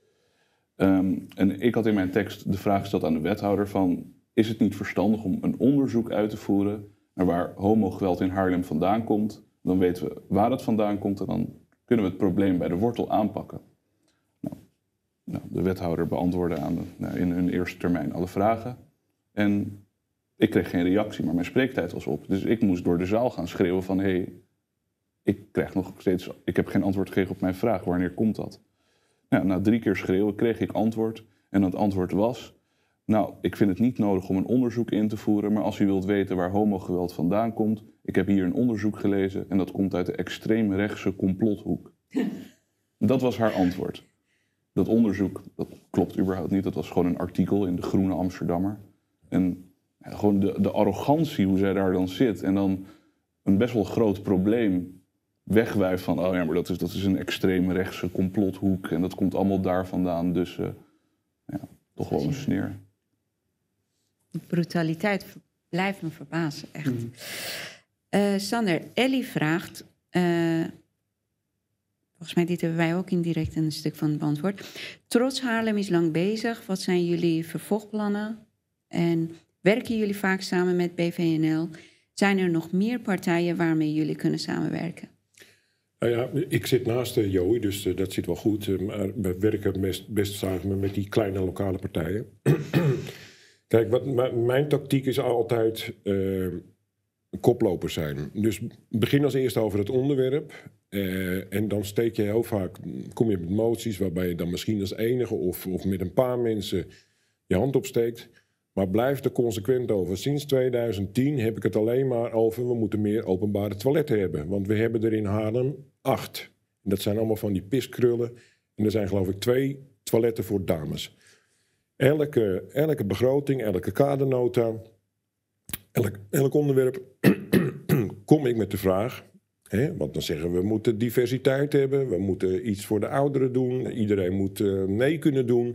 Ehm, en ik had in mijn tekst de vraag gesteld aan de wethouder van... is het niet verstandig om een onderzoek uit te voeren... naar waar homogeweld in Haarlem vandaan komt? Dan weten we waar het vandaan komt... en dan kunnen we het probleem bij de wortel aanpakken. Nou, nou, de wethouder beantwoordde aan nou, in hun eerste termijn alle vragen. En ik kreeg geen reactie, maar mijn spreektijd was op. Dus ik moest door de zaal gaan schreeuwen van... hé, hey, ik krijg nog steeds... ik heb geen antwoord gekregen op mijn vraag. Wanneer komt dat? Nou, na drie keer schreeuwen kreeg ik antwoord. En dat antwoord was... Nou, ik vind het niet nodig om een onderzoek in te voeren... maar als u wilt weten waar homogeweld vandaan komt... ik heb hier een onderzoek gelezen... en dat komt uit de extreemrechtse complothoek. dat was haar antwoord. Dat onderzoek, dat klopt überhaupt niet. Dat was gewoon een artikel in de Groene Amsterdammer. En ja, gewoon de, de arrogantie hoe zij daar dan zit... en dan een best wel groot probleem wegwijft van, oh ja, maar dat is, dat is een extreemrechtse complothoek en dat komt allemaal daar vandaan. Dus eh, ja, toch wel een sneer. Brutaliteit blijft me verbazen, echt. Eh, Sander, Ellie vraagt... eh, volgens mij dit hebben wij ook indirect een stuk van beantwoord. Trots Haarlem is lang bezig. Wat zijn jullie vervolgplannen? En Werken jullie vaak samen met BVNL? Zijn er nog meer partijen waarmee jullie kunnen samenwerken? Nou ja, ik zit naast uh, Joey, dus uh, dat zit wel goed. Uh, maar we werken best, best samen met die kleine lokale partijen. Kijk, wat, mijn tactiek is altijd koplopers zijn. Dus begin als eerste over het onderwerp. en dan steek je heel vaak, kom je met moties waarbij je dan misschien als enige of, of met een paar mensen je hand opsteekt. Maar blijf er consequent over. Sinds 2010 heb ik het alleen maar over... we moeten meer openbare toiletten hebben. Want we hebben er in Haarlem acht. Dat zijn allemaal van die piskrullen. En er zijn geloof ik twee toiletten voor dames. Elke, elke begroting, elke kadernota... Elk, elk onderwerp kom ik met de vraag... Hè, want dan zeggen we, we moeten diversiteit hebben... we moeten iets voor de ouderen doen... iedereen moet uh, mee kunnen doen...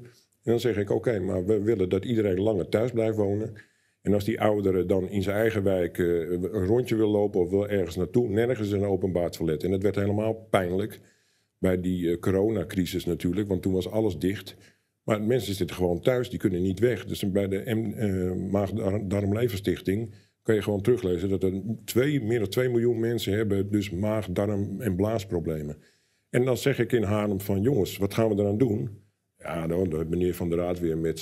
En dan zeg ik, oké, maar we willen dat iedereen langer thuis blijft wonen. En als die ouderen dan in zijn eigen wijk uh, een rondje wil lopen of wil ergens naartoe, nergens een openbaar toilet. En het werd helemaal pijnlijk bij die uh, coronacrisis natuurlijk, want toen was alles dicht. Maar mensen zitten gewoon thuis, die kunnen niet weg. Dus bij de uh, Maag-Darm-Leverstichting kan je gewoon teruglezen dat er twee, meer dan 2 miljoen mensen hebben dus maag, darm en blaasproblemen. En dan zeg ik in Haarlem van jongens, wat gaan we eraan doen? Ja, dan, dan meneer Van der Raad weer met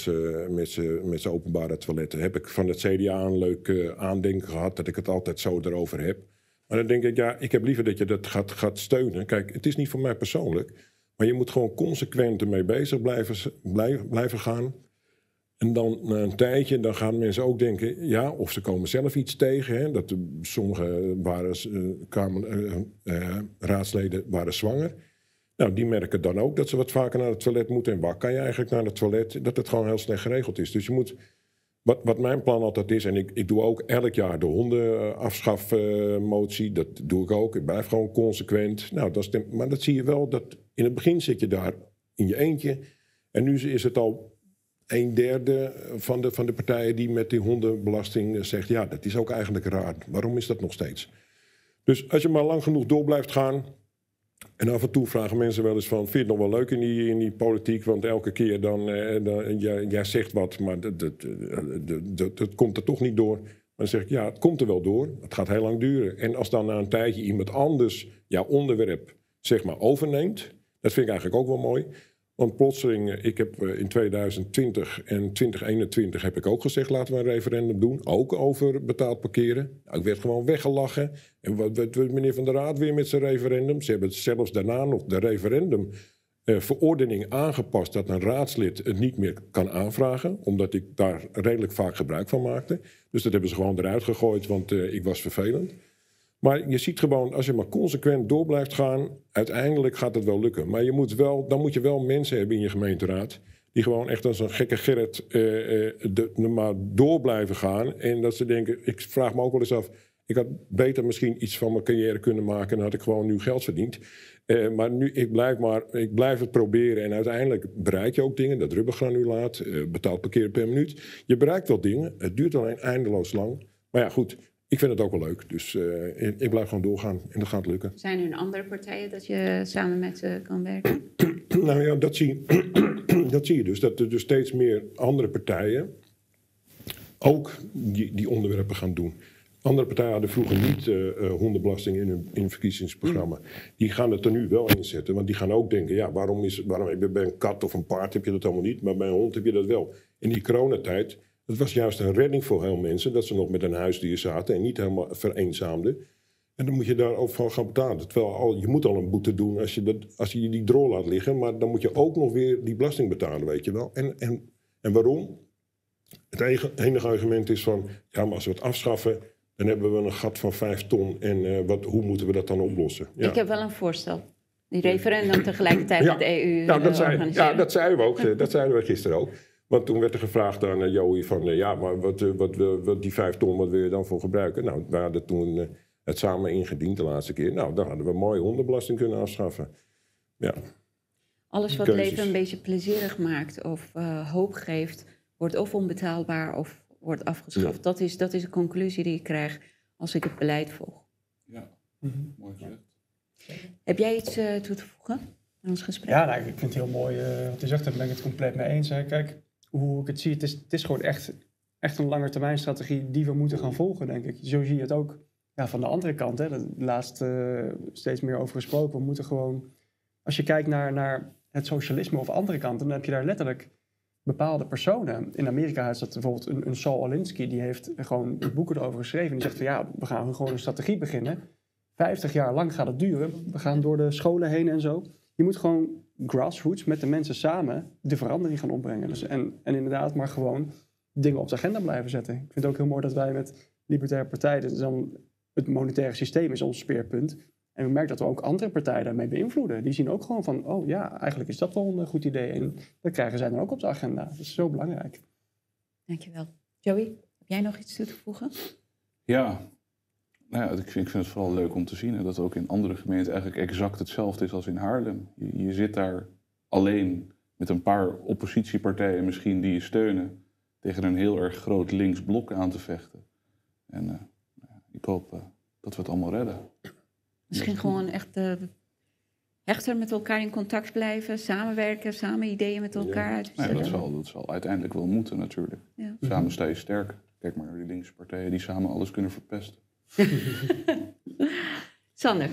zijn openbare toiletten. Heb ik van het CDA een leuk uh, aandenken gehad dat ik het altijd zo erover heb. Maar dan denk ik, ja, ik heb liever dat je dat gaat, gaat steunen. Kijk, het is niet voor mij persoonlijk. Maar je moet gewoon consequent ermee bezig blijven, blijven, blijven gaan. En dan na een tijdje, dan gaan mensen ook denken, ja, of ze komen zelf iets tegen. Hè, dat sommige waren, uh, kamer, uh, raadsleden waren zwanger. Nou, die merken dan ook dat ze wat vaker naar het toilet moeten. En waar kan je eigenlijk naar het toilet? Dat het gewoon heel slecht geregeld is. Dus je moet. Wat, wat mijn plan altijd is, en ik, ik doe ook elk jaar de hondenafschafmotie, uh, dat doe ik ook. Ik blijf gewoon consequent. Nou, dat is maar dat zie je wel, dat in het begin zit je daar in je eentje. En nu is het al een derde van de, van de partijen die met die hondenbelasting zegt: ja, dat is ook eigenlijk raar. Waarom is dat nog steeds? Dus als je maar lang genoeg door blijft gaan, en af en toe vragen mensen wel eens van, vind je het nog wel leuk in die, in die politiek? Want elke keer dan, eh, dan jij, jij, zegt wat, maar dat, dat, dat, komt er toch niet door. Maar dan zeg ik, ja, het komt er wel door. Het gaat heel lang duren. En als dan na een tijdje iemand anders jouw onderwerp, zeg maar, overneemt... dat vind ik eigenlijk ook wel mooi. Want plotseling, eh, ik heb eh, in 2020 en 2021 heb ik ook gezegd... laten we een referendum doen, ook over betaald parkeren. Nou, ik werd gewoon weggelachen. En wat werd meneer Van der Raad weer met zijn referendum? Ze hebben zelfs daarna nog de referendumverordening eh, aangepast... dat een raadslid het niet meer kan aanvragen... omdat ik daar redelijk vaak gebruik van maakte. Dus dat hebben ze gewoon eruit gegooid, want ik was vervelend. Maar je ziet gewoon, als je maar consequent door blijft gaan, uiteindelijk gaat het wel lukken. Maar je moet wel, dan moet je wel mensen hebben in je gemeenteraad. Die gewoon echt als een gekke Gerrit uh, uh, maar door blijven gaan. En dat ze denken, ik vraag me ook wel eens af. Ik had beter misschien iets van mijn carrière kunnen maken. En had ik gewoon nu geld verdiend. Uh, maar nu, ik blijf, maar, ik blijf het proberen. En uiteindelijk bereik je ook dingen. Dat rubbergranulaat, betaald parkeren per minuut. Je bereikt wel dingen. Het duurt alleen eindeloos lang. Maar ja, goed ik vind het ook wel leuk. Dus uh, ik, blijf gewoon doorgaan en dat gaat lukken. Zijn er andere partijen dat je samen met ze kan werken? nou ja, dat zie, dat zie je dus. Dat er dus steeds meer andere partijen ook die, die onderwerpen gaan doen. Andere partijen hadden vroeger niet uh, uh, hondenbelasting in hun, in verkiezingsprogramma. Die gaan het er nu wel inzetten. Want die gaan ook denken, ja, waarom is waarom, bij een kat of een paard heb je dat allemaal niet, maar bij een hond heb je dat wel. In die coronatijd het was juist een redding voor heel mensen dat ze nog met een huisdier zaten en niet helemaal vereenzaamden. En dan moet je daar ook van gaan betalen. Terwijl al, je moet al een boete doen als je, dat, als je die drol laat liggen, maar dan moet je ook nog weer die belasting betalen, weet je wel. En, en, en waarom? Het enige, argument is van, ja, maar als we het afschaffen, dan hebben we een gat van vijf ton. En uh, wat, hoe moeten we dat dan oplossen? Ja. Ik heb wel een voorstel. Die referendum tegelijkertijd met de EU. Nou, dat, zei, ja, dat zeiden we ook. Eh, dat zeiden we gisteren ook. Want toen werd er gevraagd aan uh, Joey van, uh, ja, maar wat, uh, wat, wat, die vijf ton, wat wil je dan voor gebruiken? Nou, we hadden toen het samen ingediend de laatste keer. Nou, dan hadden we mooi hondenbelasting kunnen afschaffen. Ja. Alles wat Keuzes. leven een beetje plezierig maakt of hoop geeft, wordt of onbetaalbaar of wordt afgeschaft. Ja. Dat, is, dat is de conclusie die ik krijg als ik het beleid volg. Ja, mm -hmm. mooi gezegd. Heb jij iets toe te voegen aan ons gesprek? Ja, nou, ik vind het heel mooi wat je zegt, daar ben ik het compleet mee eens. Hè. Kijk, hoe ik het zie, het is, gewoon echt, echt een langetermijnstrategie die we moeten gaan volgen, denk ik. Zo zie je het ook ja, van de andere kant. Hè. Er laatst uh, steeds meer over gesproken. We moeten gewoon, als je kijkt naar, naar het socialisme of andere kanten, dan heb je daar letterlijk bepaalde personen. In Amerika is dat bijvoorbeeld een, een Saul Alinsky, die heeft gewoon boeken erover geschreven. Die zegt van ja, we gaan gewoon een strategie beginnen. 50 jaar lang gaat het duren. We gaan door de scholen heen en zo. Je moet gewoon grassroots met de mensen samen de verandering gaan opbrengen. Dus en, en inderdaad maar gewoon dingen op de agenda blijven zetten. Ik vind het ook heel mooi dat wij met Libertaire Partij, dat is dan het monetaire systeem is ons speerpunt. En we merken dat we ook andere partijen daarmee beïnvloeden. Die zien ook gewoon van, oh ja, eigenlijk is dat wel een goed idee. En dat krijgen zij dan ook op de agenda. Dat is zo belangrijk. Dankjewel. Joey, heb jij nog iets toe te voegen? Ja, nou ja, ik vind, ik vind het vooral leuk om te zien dat ook in andere gemeenten eigenlijk exact hetzelfde is als in Haarlem. Je, je zit daar alleen met een paar oppositiepartijen misschien die je steunen tegen een heel erg groot links blok aan te vechten. En uh, ik hoop uh, dat we het allemaal redden. Misschien gewoon echt uh, hechter met elkaar in contact blijven, samenwerken, samen ideeën met elkaar ja. uitwisselen. Nee, dat, zal, dat zal uiteindelijk wel moeten natuurlijk. Ja. Samen sta je sterk. Kijk maar naar die linkse partijen die samen alles kunnen verpesten. Sander.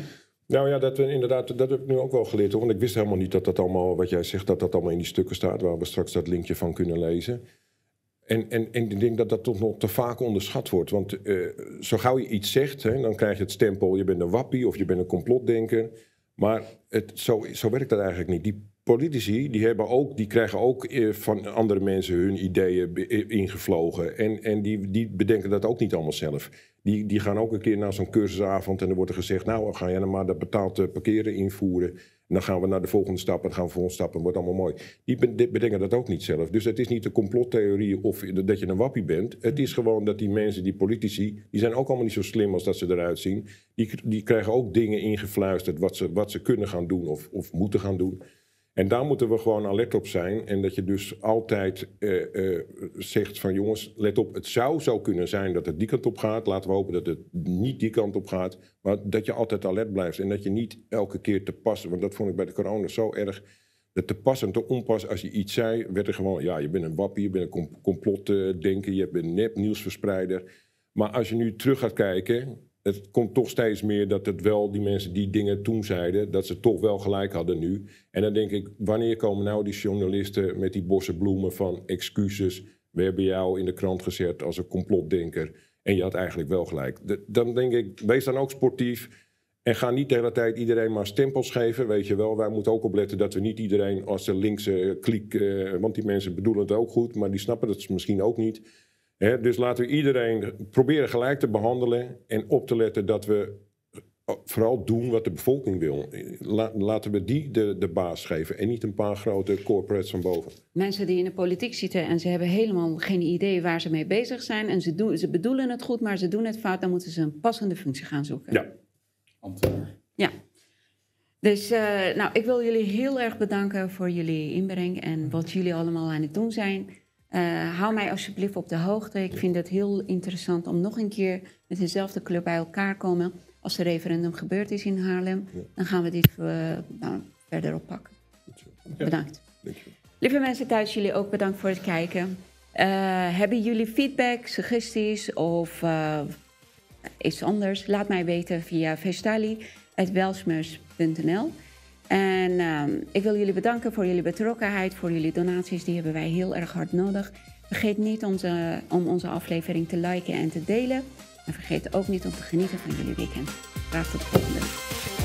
Nou ja, dat, inderdaad, dat heb ik nu ook wel geleerd. Hoor. Want ik wist helemaal niet dat dat allemaal, wat jij zegt, dat dat allemaal in die stukken staat. Waar we straks dat linkje van kunnen lezen. En, en, en ik denk dat dat toch nog te vaak onderschat wordt. Want uh, zo gauw je iets zegt, hè, dan krijg je het stempel... je bent een wappie of je bent een complotdenker. Maar het, zo, zo werkt dat eigenlijk niet. Die politici die hebben ook, die krijgen ook eh, van andere mensen hun ideeën ingevlogen. En, en die, die bedenken dat ook niet allemaal zelf. Die, die gaan ook een keer naar zo'n cursusavond en er wordt er gezegd... nou, ga jij dan maar dat betaald eh, parkeren invoeren... en dan gaan we naar de volgende stap en gaan we volgende stap en wordt allemaal mooi. Die bedenken dat ook niet zelf. Dus het is niet de complottheorie of dat je een wappie bent. Het is gewoon dat die mensen, die politici... die zijn ook allemaal niet zo slim als dat ze eruit zien. Die, die krijgen ook dingen ingefluisterd wat ze, wat ze kunnen gaan doen of, of moeten gaan doen... En daar moeten we gewoon alert op zijn. En dat je dus altijd uh, uh, zegt van jongens, let op, het zou zo kunnen zijn dat het die kant op gaat. Laten we hopen dat het niet die kant op gaat. Maar dat je altijd alert blijft en dat je niet elke keer te passen. Want dat vond ik bij de corona zo erg. Dat te pas en te onpas, als je iets zei, werd er gewoon, ja, je bent een wappie, je bent een complotdenker, je bent een nep nieuwsverspreider. Maar als je nu terug gaat kijken, het komt toch steeds meer dat het wel, die mensen die dingen toen zeiden, dat ze toch wel gelijk hadden nu. En dan denk ik, wanneer komen nou die journalisten met die bossen bloemen van excuses? We hebben jou in de krant gezet als een complotdenker en je had eigenlijk wel gelijk. dan denk ik, wees dan ook sportief. En ga niet de hele tijd iedereen maar stempels geven, weet je wel. Wij moeten ook opletten dat we niet iedereen als de linkse kliek... Uh, want die mensen bedoelen het ook goed, maar die snappen het misschien ook niet dus laten we iedereen proberen gelijk te behandelen en op te letten dat we eh, vooral doen wat de bevolking wil. laten we die de, de baas geven en niet een paar grote corporates van boven. Mensen die in de politiek zitten en ze hebben helemaal geen idee waar ze mee bezig zijn. En ze, doen, ze bedoelen het goed, maar ze doen het fout. Dan moeten ze een passende functie gaan zoeken. Ja. Ja. Dus uh, nou, ik wil jullie heel erg bedanken voor jullie inbreng en wat jullie allemaal aan het doen zijn. Uh, hou mij alsjeblieft op de hoogte. Ik vind het heel interessant om nog een keer met dezelfde club bij elkaar te komen. Als er referendum gebeurd is in Haarlem, dan gaan we dit uh, nou, verder oppakken. Bedankt. Lieve mensen thuis, jullie ook bedankt voor het kijken. Uh, hebben jullie feedback, suggesties of iets anders? Laat mij weten via vestali.welsmers.nl. En uh, ik wil jullie bedanken voor jullie betrokkenheid, voor jullie donaties. Die hebben wij heel erg hard nodig. Vergeet niet onze, om onze aflevering te liken en te delen. En vergeet ook niet om te genieten van jullie weekend. Graag tot de volgende.